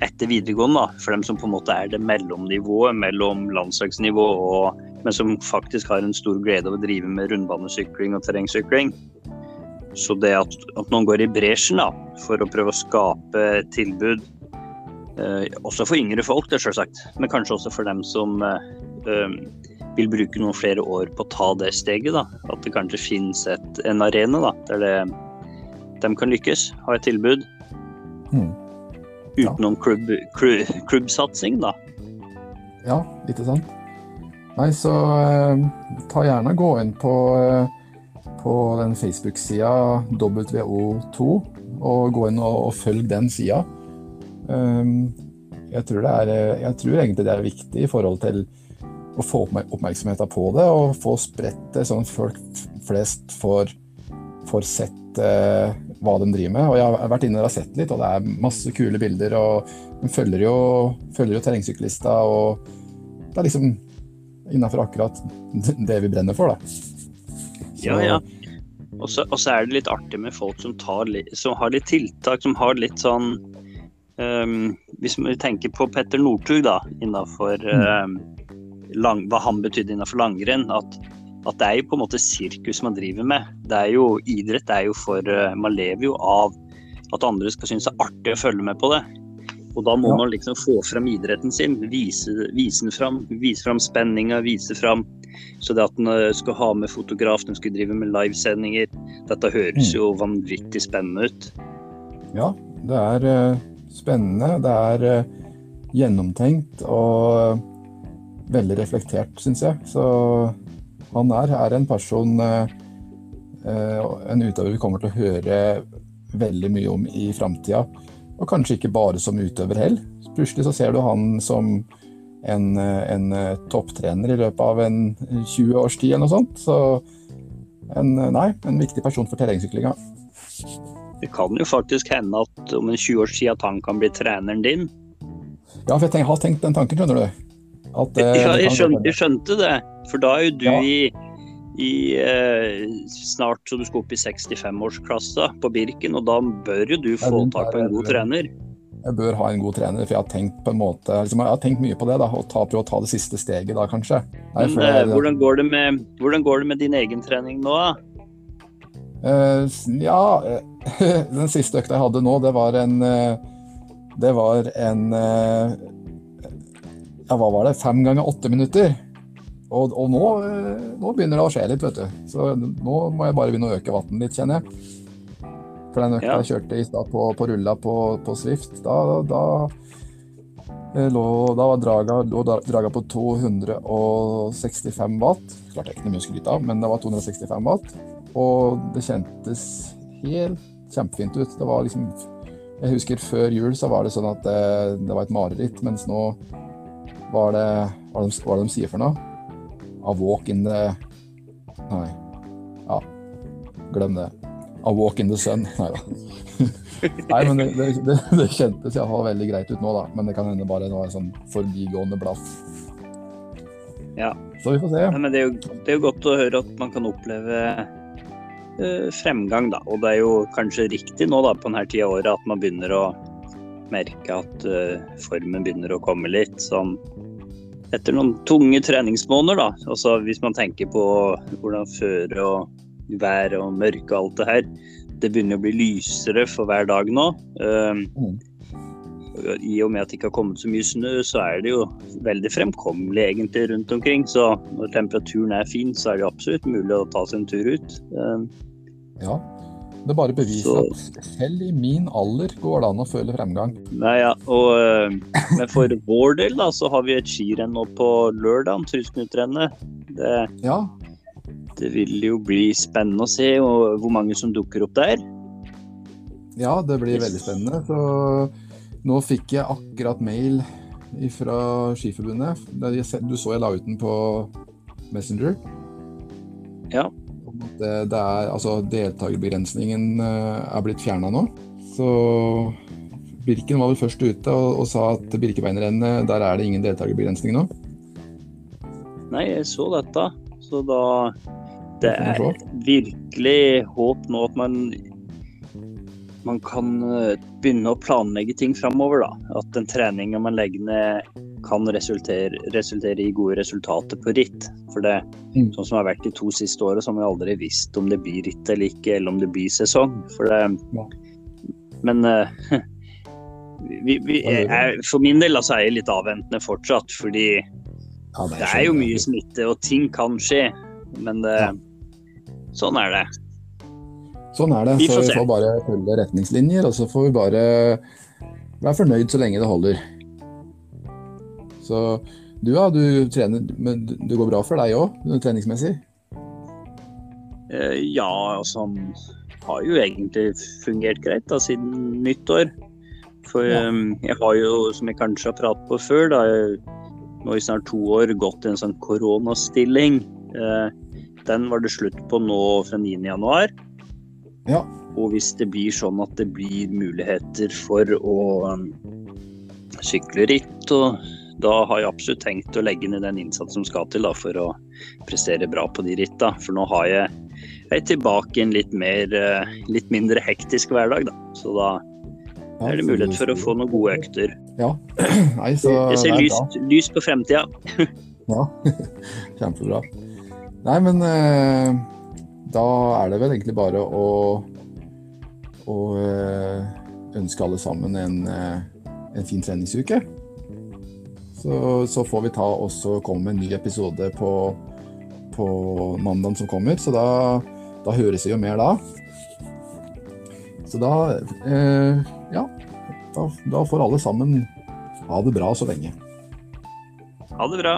etter videregående, da, for dem som på en måte er det mellomnivået mellom landslagsnivå og men som faktisk har en stor glede av å drive med rundbanesykling og terrengsykling. Så det at, at noen går i bresjen da, for å prøve å skape tilbud, eh, også for yngre folk, det selvsagt, men kanskje også for dem som eh, eh vil bruke noen flere år på å ta det steget. Da. At det kanskje finnes et, en arena da, der det, de kan lykkes, ha et tilbud. Mm. Utenom klubb, klubb, klubbsatsing, da. Ja, ikke sant. Nei, så eh, ta gjerne gå inn på, eh, på den Facebook-sida WO2, og gå inn og, og følg den sida. Um, jeg, tror det er, eh, jeg tror egentlig det er viktig i forhold til å få oppmerksomheten på det og få spredt det, sånn at folk flest får, får sett eh, hva de driver med. Og jeg har vært inne og sett litt, og det er masse kule bilder. Og de følger jo, følger jo terrengsyklista, og det er liksom innafor akkurat det vi brenner for, da. Så, ja, ja. Og så, er det litt artig med folk som, litt, som, har litt tiltak, som har litt sånn um, Hvis vi tenker på Petter Northug, da, innafor um, hva han betydde innafor langrenn. At, at, det er jo på en måte sirkus man driver med. Det er jo Idrett er jo for uh, Man lever jo av at andre skal synes det er artig å følge med på det. Og da må ja. man liksom få fram idretten sin. Vise, vise den fram. Vise fram spenninga, vise fram Så det at den eh, skal ha med fotograf, den skal drive med livesendinger Dette høres mm. jo vanvittig spennende ut. Ja, det er uh, spennende. Det er gjennomtenkt og veldig reflektert, syns jeg. Så han er, er en person, en utøver vi kommer til å høre veldig mye om i framtida. Og kanskje ikke bare som utøver heller. Plutselig så ser du han som en, en topptrener i løpet av en 20 års tid eller noe sånt. Så en, nei, en viktig person for terrengsyklinga. Det kan jo faktisk hende at om en 20 års tid at han kan bli treneren din. Ja, for jeg, tenk, har tenkt den tanken, skjønner du. At, ja, jeg, skjønte, jeg, skjønte, det. For da er jo du ja. i i eh, snart så du skal opp i 65-årsklassa på Birken, og da bør jo du få tak på en god trener. Jeg bør ha en god trener, for jeg har tenkt på en måte, liksom, jeg har tenkt mye på det. da, å ta, Prøve å ta det siste steget da, kanskje. Nei, Men, jeg, hvordan, går med, hvordan, går det med, din egen trening nå, da? Uh, ja, den siste økta jeg hadde nå, det var en uh, Det var en uh, Ja, hva var det? Fem ganger åtte minutter. Og, og nå, eh, nå, begynner det å skje litt, vet du. Så nå må jeg bare begynne å øke vannet litt, kjenner jeg. For den økta ja. jeg kjørte i stad på, på, rulla på, på Swift, da, da, eh, lå, da var draga, lå draga på 265 watt. Klart jeg ikke noe mye å skryte av, men det var 265 watt. Og det kjentes helt kjempefint ut. Det var liksom Jeg husker før jul så var det sånn at det, det var et mareritt, mens nå var det Hva er det, hva er det de sier for noe? A walk in the Nei. Ja, glem det. A walk in the sun. Nei da. Nei, men det, det, det, kjentes iallfall veldig greit ut nå, da. Men det kan hende bare noe var en sånn forbigående blaff. Ja. Så vi får se. Nei, men det er, jo, det er, jo, godt å høre at man kan oppleve uh, fremgang, da. Og det er jo kanskje riktig nå da, på denne tida av året at man begynner å merke at uh, formen begynner å komme litt. Sånn etter noen tunge treningsmåneder, da. Altså hvis man tenker på hvordan føre og vær og mørke og alt det her. Det begynner å bli lysere for hver dag nå. Um, I og med at det ikke har kommet så mye snø, så er det jo veldig fremkommelig egentlig rundt omkring. Så når temperaturen er fin, så er det absolutt mulig å ta seg en tur ut. Um, ja, det bare beviser at selv i min alder går det an å føle fremgang. Nei, ja, og, eh, men for vår del da, så har vi et skirenn nå på lørdag, Tusenknuttrennet. Det, ja. det vil jo bli spennende å se hvor mange som dukker opp der. Ja, det blir veldig spennende. Så nå fikk jeg akkurat mail fra Skiforbundet. Du så jeg la ut den på Messenger. Ja det, det er, altså, deltakerbegrensningen eh, er blitt fjerna nå. Så Birken var vel først ute og, og sa at Birkebeinerrennet, der er det ingen deltakerbegrensning nå. Nei, jeg så dette. Så da Det er virkelig håp nå at man man kan eh, begynne å planlegge ting framover. At den treninga man legger ned kan resultere, resultere, i gode resultater på ritt. For det mm. sånn som har vært de to siste åra, så har vi aldri visst om det blir ritt eller ikke, eller om det blir sesong. For det ja. Men uh, vi, vi, jeg, for min del altså, er jeg litt avventende fortsatt, fordi ja, det, er det er jo mye smitte, og ting kan skje. Men det, ja. sånn er det. Sånn er det. Vi så vi får bare følge retningslinjer, og så får vi bare være fornøyd så lenge det holder. Så du ja, du trener, men det går bra for deg òg, treningsmessig? Eh, ja, altså han har jo egentlig fungert greit da, siden nyttår. For ja. um, jeg har jo, som jeg kanskje har pratet på før, da, nå i snart to år gått i en sånn koronastilling. Uh, den var det slutt på nå fra 9.1. Ja. Og hvis det blir sånn at det blir muligheter for å um, sykle ritt, og da har jeg absolutt tenkt å legge ned den innsatsen som skal til da, for å prestere bra på de ritta. For nå har jeg, jeg tilbake i en litt, mer, eh, litt mindre hektisk hverdag. Da. Så da er det mulighet for å få noen gode økter. Ja. Nei, så Jeg ser er lyst, lys på fremtida. Ja, kjempebra. Nei, men eh, da er det vel egentlig bare å, å eh, ønske alle sammen en, eh, en fin treningsuke. Så, så får vi ta også komme med en ny episode på, på mandagen som kommer, så da, da høres vi jo mer da. Så da eh, Ja, da, da får alle sammen ha det bra så lenge. Ha det bra.